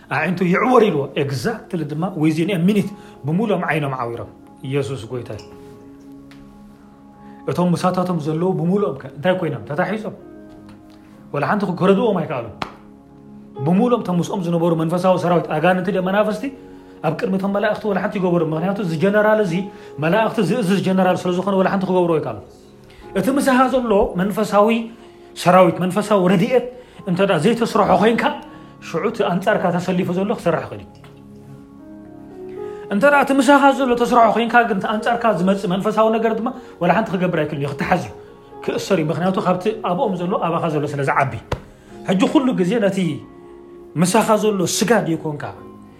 ኣዒንቱ ይዕወር ኢልዎ ኤግዛክትሊ ድማ ዊዚን ኤ ሚኒት ብምሉኦም ዓይኖም ዓዊሮም ኢየሱስ ጎይታ እዩ እቶም ምሳታቶም ዘለዉ ብምሉኦም ከ እንታይ ኮይኖም ተታሒዞም ወላ ሓንቲ ክገረድዎም ኣይከኣሉ ብምሉኦም እቶም ምስኦም ዝነበሩ መንፈሳዊ ሰራዊት ኣጋንንቲ ደ መናፍስቲ ኣብ ቅድሚ እቶም መላእኽቲ ወላ ሓንቲ ይገበሩ ምክንያቱ እዚ ጀነራል እዚ መላእኽቲ ዝእዝዝ ጀነራል ስለዝኾነ ወላ ሓንቲ ክገብሩ ኣይከኣሉ እቲ ምሳኻ ዘሎ መንፈሳዊ ሰራዊት መንፈሳዊ ረድኤት እንተ ዘይተስርሖ ኮንካ ሽዑ እቲ ኣንጻርካ ተሰሊፉ ዘሎ ክሰርሕ ይኽእል እዩ እንተ እቲ ምሳኻ ዘሎ ተስርሖ ኮንካ ግን እቲ ኣንጻርካ ዝመፅእ መንፈሳዊ ነገር ድማ ወላ ሓንቲ ክገብር ኣይክልን እዩ ክትሓዝ እዩ ክእሰር እዩ ምክንያቱ ካብቲ ኣብኦም ዘሎ ኣባኻ ዘሎ ስለ ዝዓቢ ሕጂ ኩሉ ግዜ ነቲ ምሳኻ ዘሎ ስጋ ድዩ ኮንካ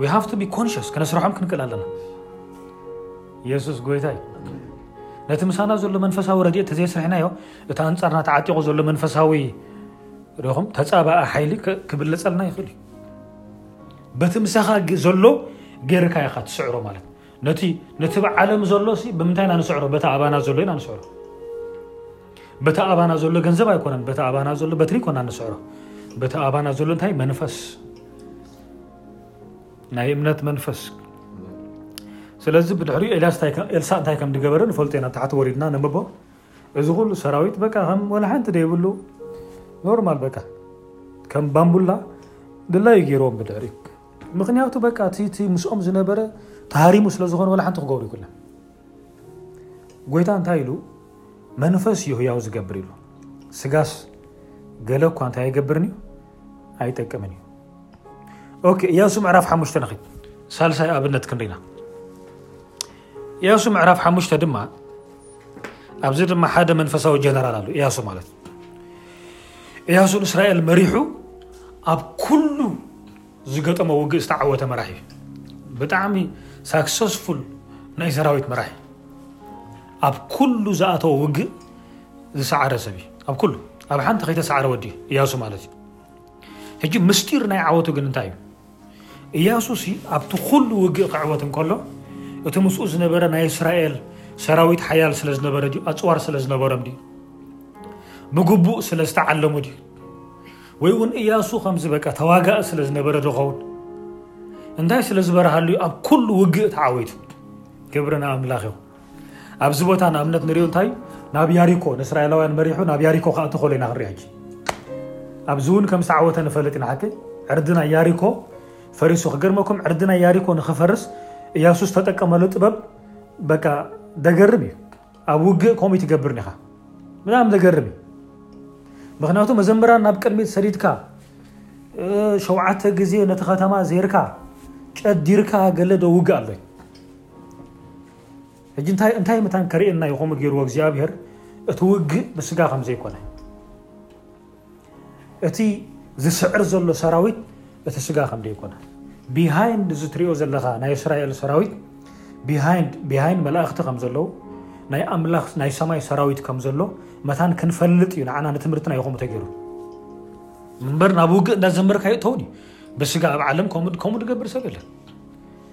we have to be conscious ከነስርሖም ክንክእል ኣለና የሱስ ጎይታ እዩ ነቲ ምሳና ዘሎ መንፈሳዊ ረድኤት ተዘየስርሕናዮ እቲ ኣንፃርና ተዓጢቑ ዘሎ መንፈሳዊ ሪኹም ተፃባኢ ሓይሊ ክብለፀልና ይኽእል እዩ በቲ ምሳኻ ዘሎ ገይርካ ኢኻ ትስዕሮ ማለት ነቲ ነቲ ብዓለም ዘሎ ሲ ብምንታይ ኢና ንስዕሮ? በቲ ኣባና ዘሎ ኢና ንስዕሮ። በቲ ኣባና ዘሎ ገንዘብ ኣይኮነን፣ በቲ ኣባና ዘሎ በትሪ ኮና ንስዕሮ። በቲ ኣባና ዘሎ እንታይ መንፈስ፣ ናይ እምነት መንፈስ። ስለዚ ብድሕሪኡ ኤልያስ እንታይ ከም- ኤልሳዕ እንታይ ከም ዝገበረ ንፈልጦ ኢና። ታሕቲ ወሪድና ነንብቦ። እዚ ኩሉ ሰራዊት በቃ ከም ወላ ሓንቲ ደይብሉ ኖርማል በቃ ከም ባምቡላ ድላዩ ገይርዎም ብድሕሪኡ ምክንያቱ በቃ እቲ ምስኦም ዝነበረ ተሃሪሙ ስለዝኾነ ወላ ሓንቲ ክገብሩ ይኩለን ጎይታ እንታይ ኢሉ መንፈስ እዩ ህያው ዝገብር ኢሉ ስጋስ ገለ እኳ እንታይ ኣይገብርን እዩ ኣይጠቅምን እዩ ኦኬ እያሱ ምዕራፍ ሓሙሽተ ንኺድ ሳልሳይ ኣብነት ክንሪና ኢያሱ ምዕራፍ ሓሙሽተ ድማ ኣብዚ ድማ ሓደ መንፈሳዊ ጀነራል ኣሉ ኢያሱ ማለት ኢያሱ ንእስራኤል መሪሑ ኣብ ኩሉ ዝገጠሞ ውግእ ዝተዓወተ መራሕ እዩ ብጣዕሚ ሳክሰስፉል ናይ ሰራዊት መራሕ እዩ ኣብ ኩሉ ዝኣተወ ውግእ ዝሰዓረ ሰብ እዩ ኣብ ኩሉ ኣብ ሓንቲ ከይተሰዓረ ወዲ እዩ ኢያሱ ማለት እዩ ሕጂ ምስጢር ናይ ዓወቱ ግን እንታይ እዩ እያሱሲ ኣብቲ ኩሉ ውግእ ክዕወት እንከሎ እቲ ምስኡ ዝነበረ ናይ እስራኤል ሰራዊት ሓያል ስለ ዝነበረ ድዩ ኣፅዋር ስለ ዝነበሮም ድዩ ብግቡእ ስለ ዝተዓለሙ ድዩ ወይ እውን እያሱ ከምዚ በቃ ተዋጋእ ስለ ዝነበረ ዝኸውን እንታይ ስለ ዝበረሃሉ ኣብ ኩሉ ውግእ ተዓወቱ ክብሪ ንኣምላኽ ይኹን ኣብዚ ቦታ ንኣብነት ንሪኦ እንታይ ናብ ያሪኮ ንእስራኤላውያን መሪሑ ናብ ያሪኮ ክኣቱ ከሎ ኢና ክንሪኦ ኣብዚ እውን ከም ዝተዓወተ ንፈልጥ ኢና ሓቂ ዕርዲ ናይ ያሪኮ ፈሪሱ ክገርመኩም ዕርዲ ናይ ያሪኮ ንክፈርስ እያሱ ዝተጠቀመሉ ጥበብ በቃ ደገርም እዩ ኣብ ውግእ ከምኡ ትገብር ኒኻ ብጣዕሚ ደገርም እዩ ምክንያቱ መዘምራ ናብ ቅድሚት ሰዲድካ ሸውዓተ ግዜ ነቲ ከተማ ዜርካ ጨዲርካ ገለ ዶ ውግእ ኣሎ ሕጂ እንታይ እንታይ መታን ከርእየና እዩ ከምኡ ገይርዎ እግዚኣብሄር እቲ ውግእ ብስጋ ከም ዘይኮነ እቲ ዝስዕር ዘሎ ሰራዊት እቲ ስጋ ከም ዘይኮነ ቢሃይንድ እዚ ትሪኦ ዘለካ ናይ እስራኤል ሰራዊት ቢሃይንድ ቢሃይንድ መላእክቲ ከም ዘለዉ ናይ ኣምላኽ ናይ ሰማይ ሰራዊት ከም ዘሎ መታን ክንፈልጥ እዩ ንዓና ንትምህርትና እዩ ከምኡ ተገይሩ እምበር ናብ ውግእ እንዳዘመርካ ይእተውን እዩ ብስጋ ኣብ ዓለም ከምኡ ከምኡ ዝገብር ሰብ የለን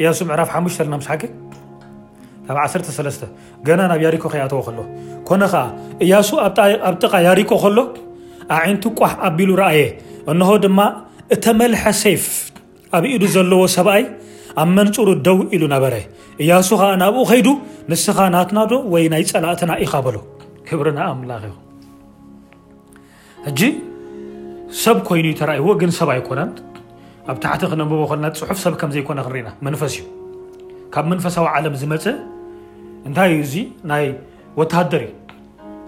ኢያሱ ምዕራፍ ሓሙሽተ ልና ምስ ሓቂ ናብ ዓሰርተ ሰለስተ ገና ናብ ያሪኮ ከይኣተወ ከሎ ኮነ ከዓ ኢያሱ ኣብ ጥቃ ያሪኮ ከሎ ኣዒንቱ ቋሕ ኣቢሉ ረኣየ እንሆ ድማ እተመልሐ ሰይፍ ኣብ ኢዱ ዘለዎ ሰብኣይ ኣብ መንፅሩ ደው ኢሉ ነበረ ኢያሱ ከዓ ናብኡ ከይዱ ንስኻ ናትናዶ ወይ ናይ ፀላእትና ኢኻ በሎ ክብሪ ንኣምላኽ ይኹን ሕጂ ሰብ ኮይኑ እዩ ተራእይዎ ግን ሰብ ኣይኮነን ኣብ ታሕቲ ክነንብቦ ከለና ፅሑፍ ሰብ ከም ዘይኮነ ክንርኢና መንፈስ እዩ ካብ መንፈሳዊ ዓለም ዝመፅእ እንታይ እዩ እዚ ናይ ወታሃደር እዩ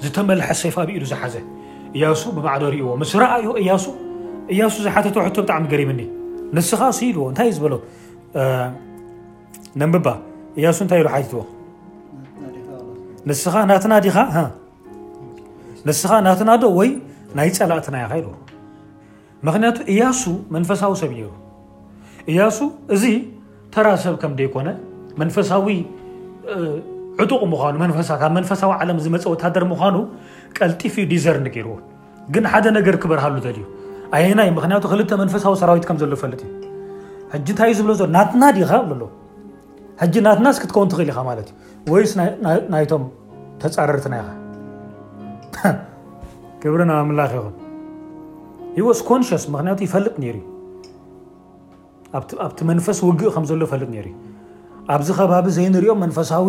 ዝተመልሐ ሰይፍ ኣብ ኢዱ ዝሓዘ እያሱ ብማዕዶ ርእዎ ምስ ረኣዮ እያሱ እያሱ ዝሓተቶ ሕቶ ብጣዕሚ ገሪምኒ ንስኻ ሲ ኢልዎ እንታይ እዩ ዝበሎ ነንብባ እያሱ እንታይ ኢሉ ሓቲትዎ ንስኻ ናትና ዲኻ ንስኻ ናትና ዶ ወይ ናይ ጸላእትና ኢኻ ኢሉ ምክንያቱ እያሱ መንፈሳዊ ሰብ ነይሩ እያሱ እዚ ተራ ሰብ ከም ደይኮነ መንፈሳዊ ዕጡቕ ምዃኑ መንፈሳ ካብ መንፈሳዊ ዓለም ዝመፀ ወታደር ምዃኑ ቀልጢፍ እዩ ዲዘርን ገይርዎ ግን ሓደ ነገር ክበርሃሉ ዘድዩ ኣየናይ ምክንያቱ ክልተ መንፈሳዊ ሰራዊት ከም ዘሎ ፈልጥ እዩ ሕጂ እንታይ እዩ ዝብሎ ዘሎ ናትና ዲኻ ብሎ ሕጂ ናትናስ ክትከውን ትኽእል ኢኻ ማለት እዩ ወይስ ናይቶም ተፃረርትና ኢኻ ክብሪ ናብ ኣምላኽ ይኹን ሂወስ ኮንሽስ ምክንያቱ ይፈልጥ ነይሩ ኣብቲ መንፈስ ውግእ ከም ዘሎ ይፈልጥ ነይሩ ኣብዚ ከባቢ ዘይንሪኦም መንፈሳዊ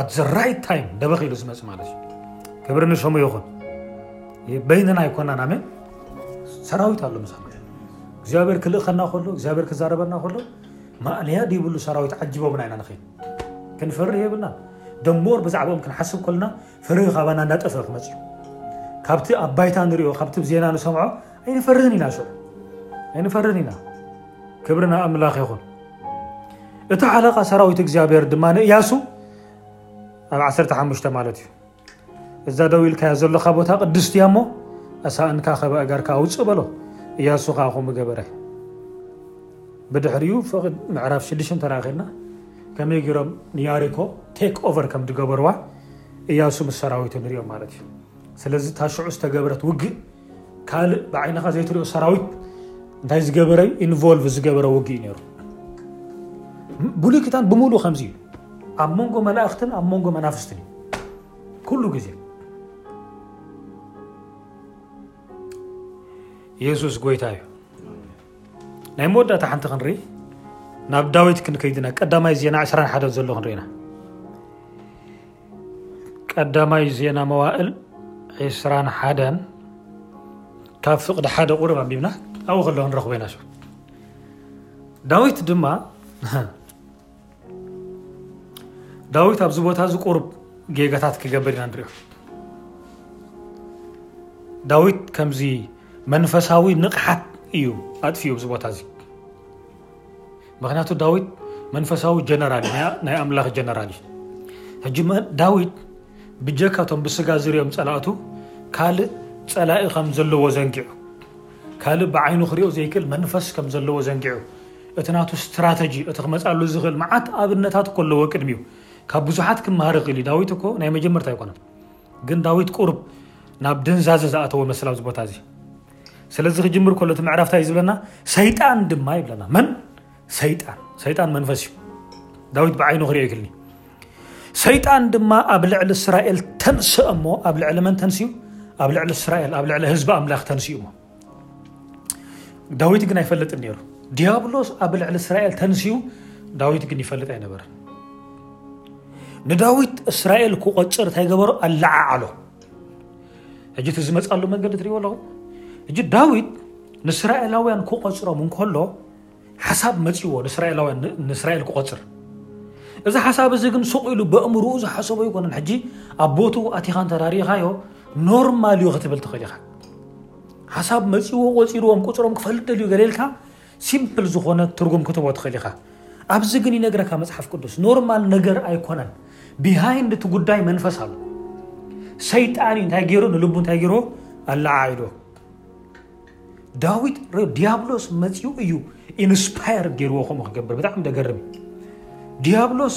ኣት ዘ ራይት ታይም ደበኽ ኢሉ ዝመፅእ ማለት እዩ ክብሪ ንሸሙ ይኹን በይንና ኣይኮናን ኣሜን ሰራዊት ኣሎ ምሳና እግዚኣብሔር ክልእኸና ከሎ እግዚኣብሔር ክዛረበና ከሎ ማእለያ ድይብሉ ሰራዊት ዓጅቦምና ኢና ንኸይድ ክንፈርህ የብልና ደሞር ብዛዕባኦም ክንሓስብ ከለና ፍርህ ካባና እናጠፍአ ክመፅ እዩ ካብቲ ኣብ ባይታ ንሪኦ ካብቲ ዜና ንሰምዖ ኣይንፈርህን ኢና ሸ ኣይንፈርህን ኢና ክብሪ ንኣምላኽ ይኹን። እቲ ሓለቓ ሰራዊት እግዚኣብሔር ድማ ንእያሱ ኣብ 15 ማለት እዩ እዛ ደው ኢልካያ ዘለካ ቦታ ቅድስቲ እያ እሞ ኣሳእንካ ከበ ኣጋርካ ኣውፅእ በሎ እያሱ ከዓ ከምኡ ገበረ ብድሕሪኡ ፍቕድ ምዕራፍ ሽዱሽተ ተራኺብና ከመይ ገይሮም ንያሪኮ ቴክ ኦቨር ከም ዝገበርዋ እያሱ ምስ ሰራዊቱ ንሪኦም ማለት እዩ ስለዚ እታ ሽዑ ዝተገብረት ውግእ ካልእ ብዓይንኻ ዘይትሪኦ ሰራዊት እንታይ ዝገበረ ኢንቮልቭ ዝገበረ ውግእ እዩ ነይሩ ብሉይ ኪዳን ብምሉእ ከምዚ እዩ ኣብ መንጎ መላእኽትን ኣብ መንጎ መናፍስትን እዩ ኩሉ ግዜ የሱስ ጎይታ እዩ ናይ መወዳእታ ሓንቲ ክንርኢ ናብ ዳዊት ክንከይድና ቀዳማይ ዜና 21 ዘሎ ክንርኢና ቀዳማይ ዜና መዋእል ዒስራን ሓደን ካብ ፍቕዲ ሓደ ቁርብ ኣንቢብና ኣብኡ ከለኹ ንረኽቦ ኢና ሸው ዳዊት ድማ ዳዊት ኣብዚ ቦታ እዚ ቁርብ ጌጋታት ክገብር ኢና ንሪኦ ዳዊት ከምዚ መንፈሳዊ ንቕሓት እዩ ኣጥፍኡ ኣብዚ ቦታ እዚ ምክንያቱ ዳዊት መንፈሳዊ ጀነራል ናይ ኣምላኽ ጀነራል እዩ ሕጂ ዳዊት ብጀካቶም ብስጋ ዝርኦም ፀላእቱ ካልእ ፀላኢ ከም ዘለዎ ዘንጊዑ ካልእ ብዓይኑ ክሪኦ ዘይክእል መንፈስ ከም ዘለዎ ዘንጊዑ እቲ ናቱ ስትራተጂ እቲ ክመፃሉ ዝኽእል መዓት ኣብነታት እኮ ኣለዎ ቅድሚ እዩ ካብ ብዙሓት ክመሃር ይኽእል እዩ ዳዊት እኮ ናይ መጀመርታ ኣይኮነን ግን ዳዊት ቁርብ ናብ ድንዛዘ ዝኣተወ መስላብ ዝቦታ እዚ ስለዚ ክጅምር ከሎ እቲ ምዕራፍ እንታይ ዝብለና ሰይጣን ድማ ይብለና መን ሰይጣን ሰይጣን መንፈስ እዩ ዳዊት ብዓይኑ ክሪኦ ይክልኒ ሰይጣን ድማ ኣብ ልዕሊ እስራኤል ተንስእ እሞ ኣብ ልዕሊ መን ተንስኡ ኣብ ልዕሊ እስራኤል ኣብ ልዕሊ ህዝቢ ኣምላኽ ተንስኡ እሞ ዳዊት ግን ኣይፈልጥን ነይሩ ዲያብሎስ ኣብ ልዕሊ እስራኤል ተንስኡ ዳዊት ግን ይፈልጥ ኣይነበረን ንዳዊት እስራኤል ክቆፅር እንታይ ገበሮ ኣለዓዓሎ ሕጂ እቲ ዝመፅኣሉ መንገዲ ትሪእዎ ኣለኹም ሕጂ ዳዊት ንእስራኤላውያን ክቆፅሮም እንከሎ ሓሳብ መፅዎ ንእስራኤላውያን ንእስራኤል ክቆፅር እዚ ሓሳብ እዚ ግን ሱቕ ኢሉ በእምርኡ ዝሓሰቦ ይኮነን ሕጂ ኣብ ቦትኡ ኣቲኻ እንተራሪኻዮ ኖርማል እዩ ክትብል ትኽእል ኢኻ ሓሳብ መፅዎ ቆፂርዎም ቁፅሮም ክፈልጥ ደልዩ ገሌልካ ሲምፕል ዝኾነ ትርጉም ክትቦ ትኽእል ኢኻ ኣብዚ ግን ይነግረካ መጽሓፍ ቅዱስ ኖርማል ነገር ኣይኮነን ቢሃይንድ እቲ ጉዳይ መንፈስ ኣሎ ሰይጣን እዩ እንታይ ገይሩ ንልቡ እንታይ ገይሮ ኣለዓዒዶ ዳዊት ዲያብሎስ መፅኡ እዩ ኢንስፓየር ገይርዎ ከምኡ ክገብር ብጣዕሚ ደገርም ዲያብሎስ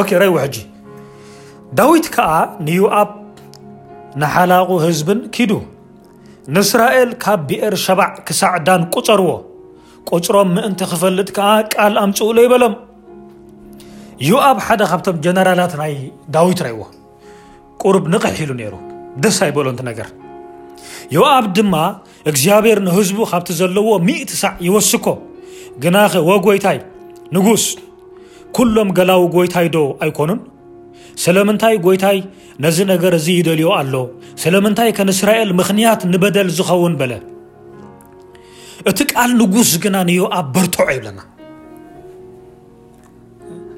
ኦኬ ረይዎ ሕጂ ዳዊት ከዓ ንዮኣብ ንሓላቑ ህዝብን ኪዱ ንእስራኤል ካብ ብኤር ሸባዕ ክሳዕ ዳን ቁፀርዎ ቁፅሮም ምእንቲ ክፈልጥ ከዓ ቃል ኣምፅእሎ ይበሎም ዮኣብ ሓደ ካብቶም ጀነራላት ናይ ዳዊት ረይዎ ቁሩብ ንቕሕ ኢሉ ነይሩ ደስ ኣይበሎን እቲ ነገር ዮኣብ ድማ እግዚኣብሔር ንህዝቡ ካብቲ ዘለዎ ሚእቲ ሳዕ ይወስኮ ግናኸ ወጎይታይ ንጉስ ኩሎም ገላዊ ጎይታይ ዶ ኣይኮኑን ስለምንታይ ጎይታይ ነዚ ነገር እዚ ይደልዮ ኣሎ ስለምንታይ ከንእስራኤል ምኽንያት ንበደል ዝኸውን በለ እቲ ቃል ንጉስ ግና ንዮኣብ በርትዖ ይብለና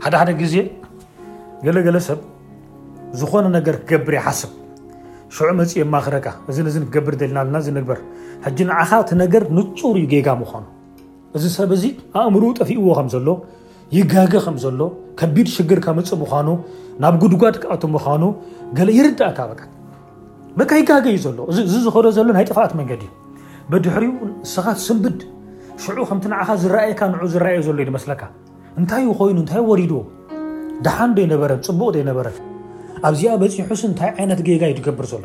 ሓደ ሓደ ግዜ ገለ ገለ ሰብ ዝኾነ ነገር ክገብር ይሓስብ ሽዑ መፅ የማኽረካ እዚ ነዚ ክገብር ደልና ኣለና እዚ ንግበር ሕጂ ንዓኻ እቲ ነገር ንፁር እዩ ጌጋ ምዃኑ እዚ ሰብ እዚ ኣእምርኡ ጠፊእዎ ከም ዘሎ ይጋገ ከም ዘሎ ከቢድ ሽግር ከምፅእ ምዃኑ ናብ ጉድጓድ ክኣቱ ምዃኑ ገለ ይርዳእካ በቃ በቃ ይጋገ እዩ ዘሎ እዚ ዝኸዶ ዘሎ ናይ ጥፍኣት መንገዲ እዩ በድሕሪኡ ንስኻ ትስንብድ ሽዑ ከምቲ ንዓኻ ዝረኣየካ ንዑ ዝረኣየ ዘሎ እዩ መስለካ እንታይ እዩ ኮይኑ እንታይ ወሪድዎ ደሓን ዶ ይነበረ ፅቡቕ ዶ ይነበረ ኣብዚኣ በፂሑስ እንታይ ዓይነት ጌጋ እዩ ትገብር ዘሎ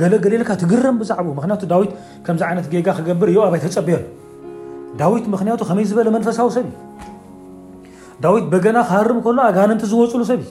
ገለ ገሌልካ ትግረም ብዛዕባኡ ምክንያቱ ዳዊት ከምዚ ዓይነት ጌጋ ክገብር ዮኣብ ኣይተፀበዮን ዳዊት ምክንያቱ ከመይ ዝበለ መንፈሳዊ ሰብ እዩ ዳዊት በገና ክሃርም ከሎ ኣጋንንቲ ዝወፅሉ ሰብ እዩ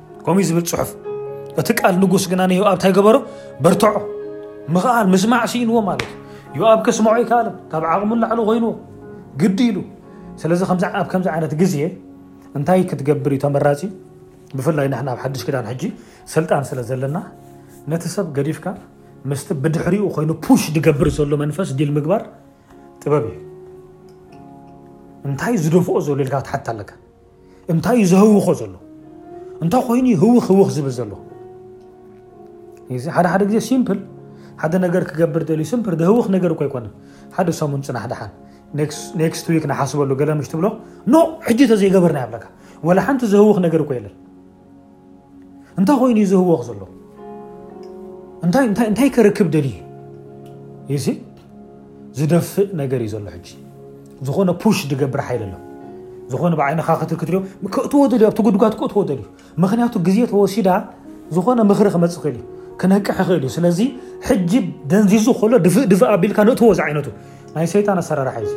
ከምኡ ዝብል ጽሑፍ እቲ ቃል ንጉስ ግና ንዮኣብ እንታይ ገበሮ በርትዖ ምኽኣል ምስማዕ ስኢንዎ ማለት እዩ ዮኣብ ክስምዖ ኣይከኣልን ካብ ዓቕሙ ላዕሊ ኮይንዎ ግዲ ኢሉ ስለዚ ኣብ ከምዚ ዓይነት ግዜ እንታይ ክትገብር እዩ ተመራፂ ብፍላይ ንሕና ኣብ ሓድሽ ክዳን ሕጂ ስልጣን ስለ ዘለና ነቲ ሰብ ገዲፍካ ምስቲ ብድሕሪኡ ኮይኑ ፑሽ ዝገብር ዘሎ መንፈስ ዲል ምግባር ጥበብ እዩ እንታይ ዝደፍኦ ዘሎ ኢልካ ክትሓት ኣለካ እንታይ እዩ ዘህውኾ ዘሎ እንታይ ኮይኑ ህውኽ ህውኽ ዝብል ዘሎ ሓደ ሓደ ግዜ ሲምፕል ሓደ ነገር ክገብር ደልዩ ሲምፕል ደህውኽ ነገር እኮ ኣይኮነን ሓደ ሰሙን ፅናሕ ድሓን ኔክስት ዊክ ንሓስበሉ ገለ ምሽ ትብሎ ኖ ሕጂ ተዘይገበርና ይብለካ ወላ ሓንቲ ዘህውኽ ነገር እኮ የለን እንታይ ኮይኑ እዩ ዝህወኽ ዘሎ እንታይ ከርክብ ደልዩ እዚ ዝደፍእ ነገር እዩ ዘሎ ሕጂ ዝኾነ ፑሽ ዝገብር ሓይል ኣሎ ዝኾነ ብዓይንኻ ክትል ክትሪኦ ከእትዎ ደልዩ ኣብቲ ጉድጓድ ከእትዎ ደልዩ ምክንያቱ ግዜ ተወሲዳ ዝኾነ ምክሪ ክመፅእ ክእል እዩ ክነቅሕ ይኽእል እዩ ስለዚ ሕጂ ደንዚዙ ከሎ ድፍእ ድፍእ ኣቢልካ ንእትዎ ዝዓይነቱ ናይ ሰይጣን ኣሰራርሓ እዩ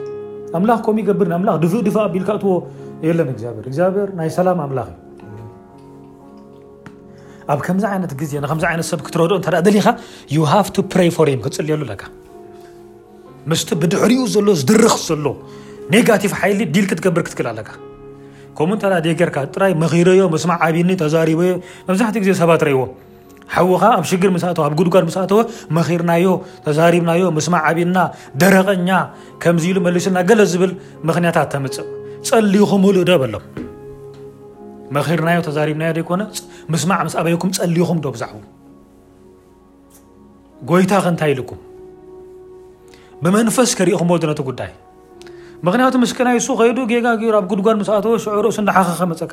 ኣምላኽ ከምኡ ይገብር ኣምላኽ ድፍእ ድፍእ ኣቢልካ እትዎ የለን እግዚኣብሔር እግዚኣብሔር ናይ ሰላም ኣምላኽ እዩ ኣብ ከምዚ ዓይነት ግዜ ንከምዚ ዓይነት ሰብ ክትረድኦ እንተ ደሊኻ ዩ ሃቭ ቱ ፕሬይ ፎር ሂም ክትፅልየሉ ኣለካ ምስቲ ብድሕሪኡ ዘሎ ዝድርኽ ዘሎ ኔጋቲቭ ሓይሊ ዲል ክትገብር ክትክእል ኣለካ ከምኡ እንተ ደይ ጌርካ ጥራይ መኺረዮ ምስማዕ ዓብኒ ተዛሪበዮ መብዛሕትኡ ግዜ ሰባት ረይዎ ሓውኻ ኣብ ሽግር ምስ ኣተወ ኣብ ጉድጓድ ምስ ኣተወ መኺርናዮ ተዛሪብናዮ ምስማዕ ዓብና ደረቐኛ ከምዚ ኢሉ መሊሱና ገለ ዝብል ምክንያታት ተምፅእ ጸሊኹምሉ ዶ በሎም መኺርናዮ ተዛሪብናዮ ዘይኮነ ምስማዕ ምስ ኣበይኩም ጸሊኹም ዶ ብዛዕቡ ጎይታ ከ እንታይ ኢልኩም ብመንፈስ ከሪእኹሞ ዶ ነቲ ጉዳይ ምክንያቱ ምስክናይ እሱ ከይዱ ጌጋ ገይሩ ኣብ ጉድጓድ ምስ ኣተወ ሽዑ ርእሱ እንዳሓኸኸ መፀካ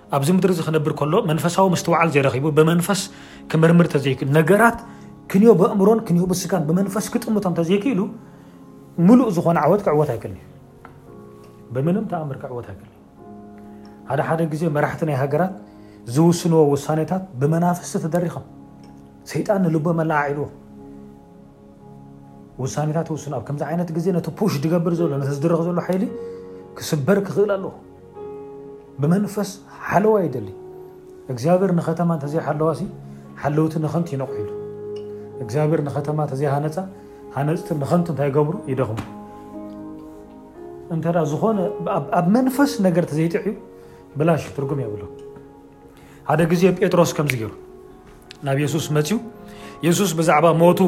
ኣብዚ ምድሪ እዚ ክነብር ከሎ መንፈሳዊ ምስትውዓል ዘይረኺቡ ብመንፈስ ክምርምር ተዘይክእል ነገራት ክንዮ በእምሮን ክንዮ ብስጋን ብመንፈስ ክጥምቶም ተዘይክእሉ ምሉእ ዝኾነ ዓወት ክዕወት ኣይክእልን እዩ ብምንም ተኣምር ክዕወት ኣይክእልን ሓደ ሓደ ግዜ መራሕቲ ናይ ሃገራት ዝውስንዎ ውሳኔታት ብመናፍስቲ ተደሪኾም ሰይጣን ንልቦ መላዓዒልዎ ውሳኔታት ውስኑ ኣብ ከምዚ ዓይነት ግዜ ነቲ ፑሽ ድገብር ዘሎ ነቲ ዝድረኽ ዘሎ ሓይሊ ክስበር ክኽእል ኣለዎ ብመንፈስ ሓለዋ ይደሊ እግዚኣብሔር ንከተማ እንተዘይሓለዋሲ ሓለውቲ ንኸምቲ ይነቑሑ ኢሉ እግዚኣብሔር ንከተማ እንተዘይሃነፃ ሃነፅቲ ንኸምቲ እንታይ ይገብሩ ይደኽሙ እንተ ዝኾነ ኣብ መንፈስ ነገር ተዘይጥዕዩ ብላሽ ትርጉም የብሎ ሓደ ግዜ ጴጥሮስ ከምዚ ገይሩ ናብ የሱስ መጺኡ የሱስ ብዛዕባ ሞቱ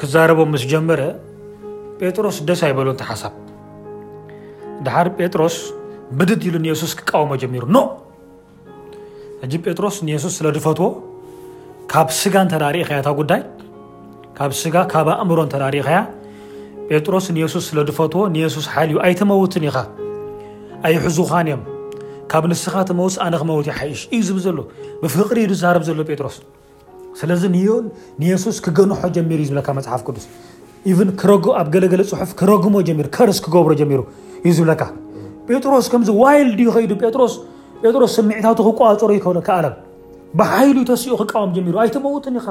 ክዛረቦም ምስ ጀመረ ጴጥሮስ ደስ ኣይበሎን ተሓሳብ ድሓር ጴጥሮስ ብድድ ኢሉ ንየሱስ ክቃወሞ ጀሚሩ ኖ ሕጂ ጴጥሮስ ንየሱስ ስለ ድፈትዎ ካብ ስጋ እንተዳርኢኸያ እታ ጉዳይ ካብ ስጋ ካብ ኣእምሮ እንተራሪኻያ ጴጥሮስ ንየሱስ ስለ ድፈትዎ ንየሱስ ሓልዩ ኣይትመውትን ኢኻ ኣይሕዙኻን እዮም ካብ ንስኻ ትመውስ ኣነ ክመውት ይሓይሽ እዩ ዝብ ዘሎ ብፍቅሪ እዩ ዝዛረብ ዘሎ ጴጥሮስ ስለዚ ንየሱስ ክገንሖ ጀሚሩ እዩ ዝብለካ መፅሓፍ ቅዱስ ኢቭን ኣብ ገለገለ ፅሑፍ ክረግሞ ጀሚሩ ከርስ ክገብሮ ጀሚሩ እዩ ዝብለካ ጴጥሮስ ከምዚ ዋይልድ እዩ ከይዱ ጴጥሮስ ጴጥሮስ ስምዒታቱ ክቋፀሩ ይከብሎ ከኣለም ብሓይሉ ተሲኡ ክቃወም ጀሚሩ ኣይትመውትን ኢኻ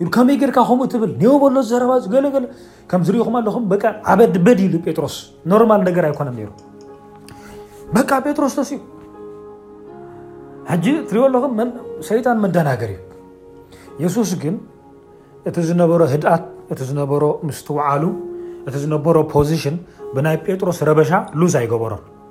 ኢሉ ከመይ ጌርካ ከምኡ ትብል ኔው በሎ ዘረባ ገለገለ ከምዚ ሪኢኹም ኣለኹም በቃ ዓበድ በድ ኢሉ ጴጥሮስ ኖርማል ነገር ኣይኮነን ነይሩ በቃ ጴጥሮስ ተስዩ ሕጂ ትሪኦ ኣለኹም ሰይጣን መደናገር እዩ የሱስ ግን እቲ ዝነበሮ ህድኣት እቲ ዝነበሮ ምስትውዓሉ እቲ ዝነበሮ ፖዚሽን ብናይ ጴጥሮስ ረበሻ ሉዝ ኣይገበሮን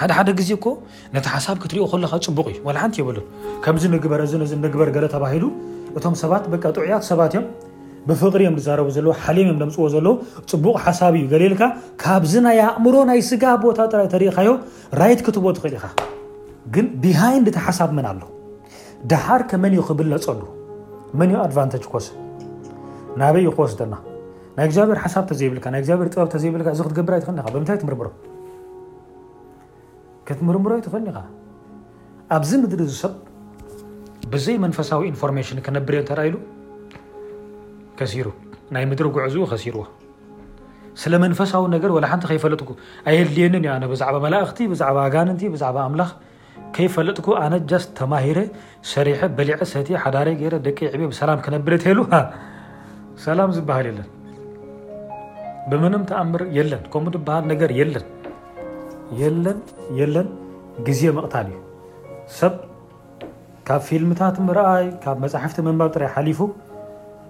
ሓደ ሓደ ግዜ እኮ ነቲ ሓሳብ ክትሪኦ ከለካ ፅቡቅ እዩ ዋላ ሓንቲ የብሉን ከምዚ ንግበር እዚ ነዚ ንግበር ገለ ተባሂሉ እቶም ሰባት በቃ ጥዑያት ሰባት እዮም ብፍቅሪ እዮም ዝዛረቡ ዘለዉ ሓሊም እዮም ደምፅዎ ዘለዉ ፅቡቅ ሓሳብ እዩ ገሌልካ ካብዚ ናይ ኣእምሮ ናይ ስጋ ቦታ ጥራይ ተሪኢካዮ ራይት ክትቦ ትኽእል ኢኻ ግን ቢሃይንድ እቲ ሓሳብ መን ኣሎ ደሓር ከመን እዩ ክብለፀሉ መን እዩ ኣድቫንተጅ ክወስድ ናበይ እዩ ክወስደና ናይ እግዚኣብሔር ሓሳብ ተዘይብልካ ናይ እግዚኣብሔር ጥበብ ተዘይብልካ እዚ ክትገብር ኣይትኽእልን ኢኻ ብምንታይ ትምርምሮ ክትምርምሮ ኣይትኽእልን ኢኻ ኣብዚ ምድሪ እዚ ሰብ ብዘይ መንፈሳዊ ኢንፎርሜሽን ክነብር እየ እንተራ ኢሉ ከሲሩ ናይ ምድሪ ጉዕዝኡ ከሲርዎ ስለ መንፈሳዊ ነገር ወላ ሓንቲ ከይፈለጥኩ ኣየድልየንን እዩ ኣነ ብዛዕባ መላእኽቲ ብዛዕባ ኣጋንንቲ ብዛዕባ ኣምላኽ ከይፈለጥኩ ኣነ ጃስት ተማሂረ ሰሪሐ በሊዐ ሰትየ ሓዳረይ ገይረ ደቂ የዕብየ ብሰላም ክነብር እትሉ ሰላም ዝበሃል የለን ብምንም ተኣምር የለን ከምኡ ዝበሃል ነገር የለን የለን የለን ግዜ ምቕታል እዩ ሰብ ካብ ፊልምታት ምርኣይ ካብ መፃሕፍቲ ምንባብ ጥራይ ሓሊፉ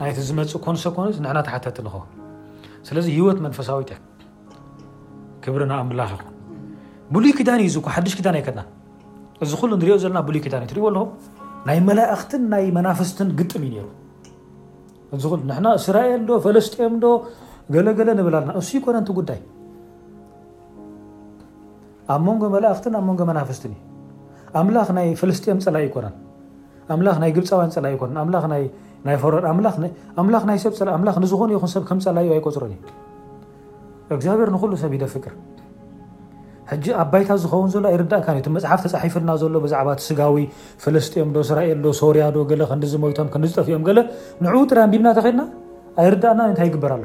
ናይቲ ዝመፅእ ኮንሰኮንስ ንሕና ተሓተቲ ንኸውን ስለዚ ህይወት መንፈሳዊት እያ ክብሪ ንኣምላኽ ይኹን ብሉይ ኪዳን እዩ ዝኮ ሓድሽ ኪዳን ኣይከና እዚ ኩሉ ንሪኦ ዘለና ብሉይ ኪዳን እዩ ትሪእዎ ኣለኹ ናይ መላእኽትን ናይ መናፍስትን ግጥም እዩ ነይሩ እዚ ኩሉ ንሕና እስራኤል ዶ ፈለስጤም ዶ ገለገለ ንብል ኣለና እሱ ይኮነ እቲ ጉዳይ ኣብ መንጎ መላእኽትን ኣብ መንጎ መናፍስትን እዩ። ኣምላኽ ናይ ፍልስጤም ጸላኢ ኣይኮነን። ኣምላኽ ናይ ግብጻውያን ጸላኢ ኣይኮነን። ኣምላኽ ናይ ናይ ፈርዖን ኣምላኽ ኣምላኽ ናይ ሰብ ጸላኢ ኣምላኽ ንዝኾነ ይኹን ሰብ ከም ጸላዩ ኣይቆጽሮን እዩ። እግዚኣብሔር ንኹሉ ሰብ ይደፍቅር። ሕጂ ኣብ ባይታ ዝኸውን ዘሎ ኣይርዳእካን እዩ እቲ መፅሓፍ ተፃሒፍልና ዘሎ ብዛዕባ እቲ ስጋዊ ፍልስጤም ዶ እስራኤል ዶ ሶርያ ዶ ገለ ክንዲ ዝሞይቶም ክንዲ ዝጠፍኦም ገለ ንዕኡ ጥራይ ኣንቢብና ተኸድና ኣይርዳእና እንታይ ይግበር ኣሎ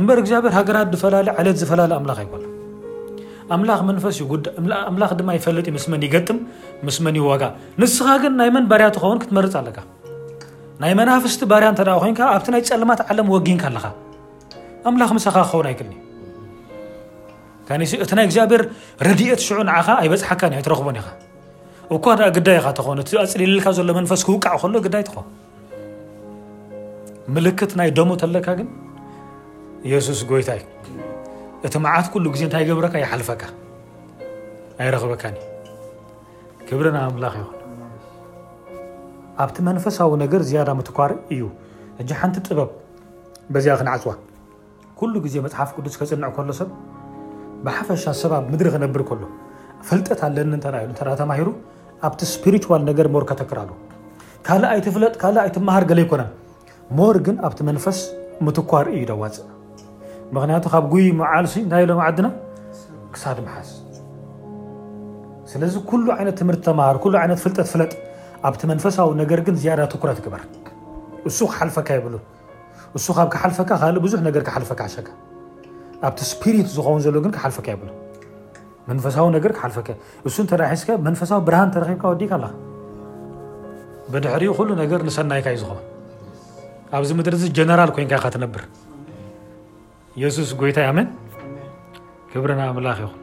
እምበር እግዚኣብሔር ሃገራት ድፈላሊ ዓለት ዝፈላሊ ኣምላኽ ኣይኮነን። ኣምላኽ መንፈስ እዩ ጉዳይ ኣምላኽ ድማ ይፈልጥ እዩ ምስ መን ይገጥም ምስ መን ይዋጋ ንስኻ ግን ናይ መን ባርያ ትኸውን ክትመርፅ ኣለካ ናይ መናፍስቲ ባርያ እንተ ኮንካ ኣብቲ ናይ ፀልማት ዓለም ወጊንካ ኣለኻ ኣምላኽ ምሳኻ ክኸውን ኣይክልኒ እቲ ናይ እግዚኣብሔር ረድኤት ሽዑ ንዓኻ ኣይበፅሓካን እዩ ኣይትረኽቦን ኢኻ እኳ ግዳይ ኢኻ ተኾን እቲ ኣፅሊልልካ ዘሎ መንፈስ ክውቃዕ ከሎ ግዳይ ትኾን ምልክት ናይ ደሙ ተለካ ግን የሱስ ጎይታ እዩ እቲ መዓት ኩሉ ግዜ እንታይ ይገብረካ ይሓልፈካ ኣይረኽበካን እዩ ክብሪ ንኣምላኽ ይኹን ኣብቲ መንፈሳዊ ነገር ዝያዳ ምትኳር እዩ እጂ ሓንቲ ጥበብ በዚኣ ክንዓፅዋ ኩሉ ግዜ መጽሓፍ ቅዱስ ከጽንዕ ከሎ ሰብ ብሓፈሻ ሰብ ኣብ ምድሪ ክነብር ከሎ ፍልጠት ኣለኒ እንተ ኢሉ እንተ ተማሂሩ ኣብቲ ስፒሪቹዋል ነገር ሞር ከተክር ኣሉ ካልእ ኣይትፍለጥ ካልእ ኣይትመሃር ገለ ኣይኮነን ሞር ግን ኣብቲ መንፈስ ምትኳር እዩ ደዋፅእ ምክንያቱ ካብ ጉይ መዓልሲ እንታይ ኢሎም ዓድና ክሳድ መሓዝ ስለዚ ኩሉ ዓይነት ትምህርቲ ተምሃር ኩሉ ዓይነት ፍልጠት ፍለጥ ኣብቲ መንፈሳዊ ነገር ግን ዝያዳ ትኩረት ግበር እሱ ክሓልፈካ የብሉን እሱ ካብ ክሓልፈካ ካልእ ብዙሕ ነገር ክሓልፈካ ኣሸካ ኣብቲ ስፒሪት ዝኸውን ዘሎ ግን ክሓልፈካ የብሉ መንፈሳዊ ነገር ክሓልፈካ እሱ እንተ ሒዝካ መንፈሳዊ ብርሃን ተረኪብካ ወዲእካ ኣለካ ብድሕሪኡ ኩሉ ነገር ንሰናይካ እዩ ዝኸውን ኣብዚ ምድሪ እዚ ጀነራል ኮንካ ኢካ ትነብር የሱስ ጎይታ ኣመን ክብርና ኣምላኽ ይኹን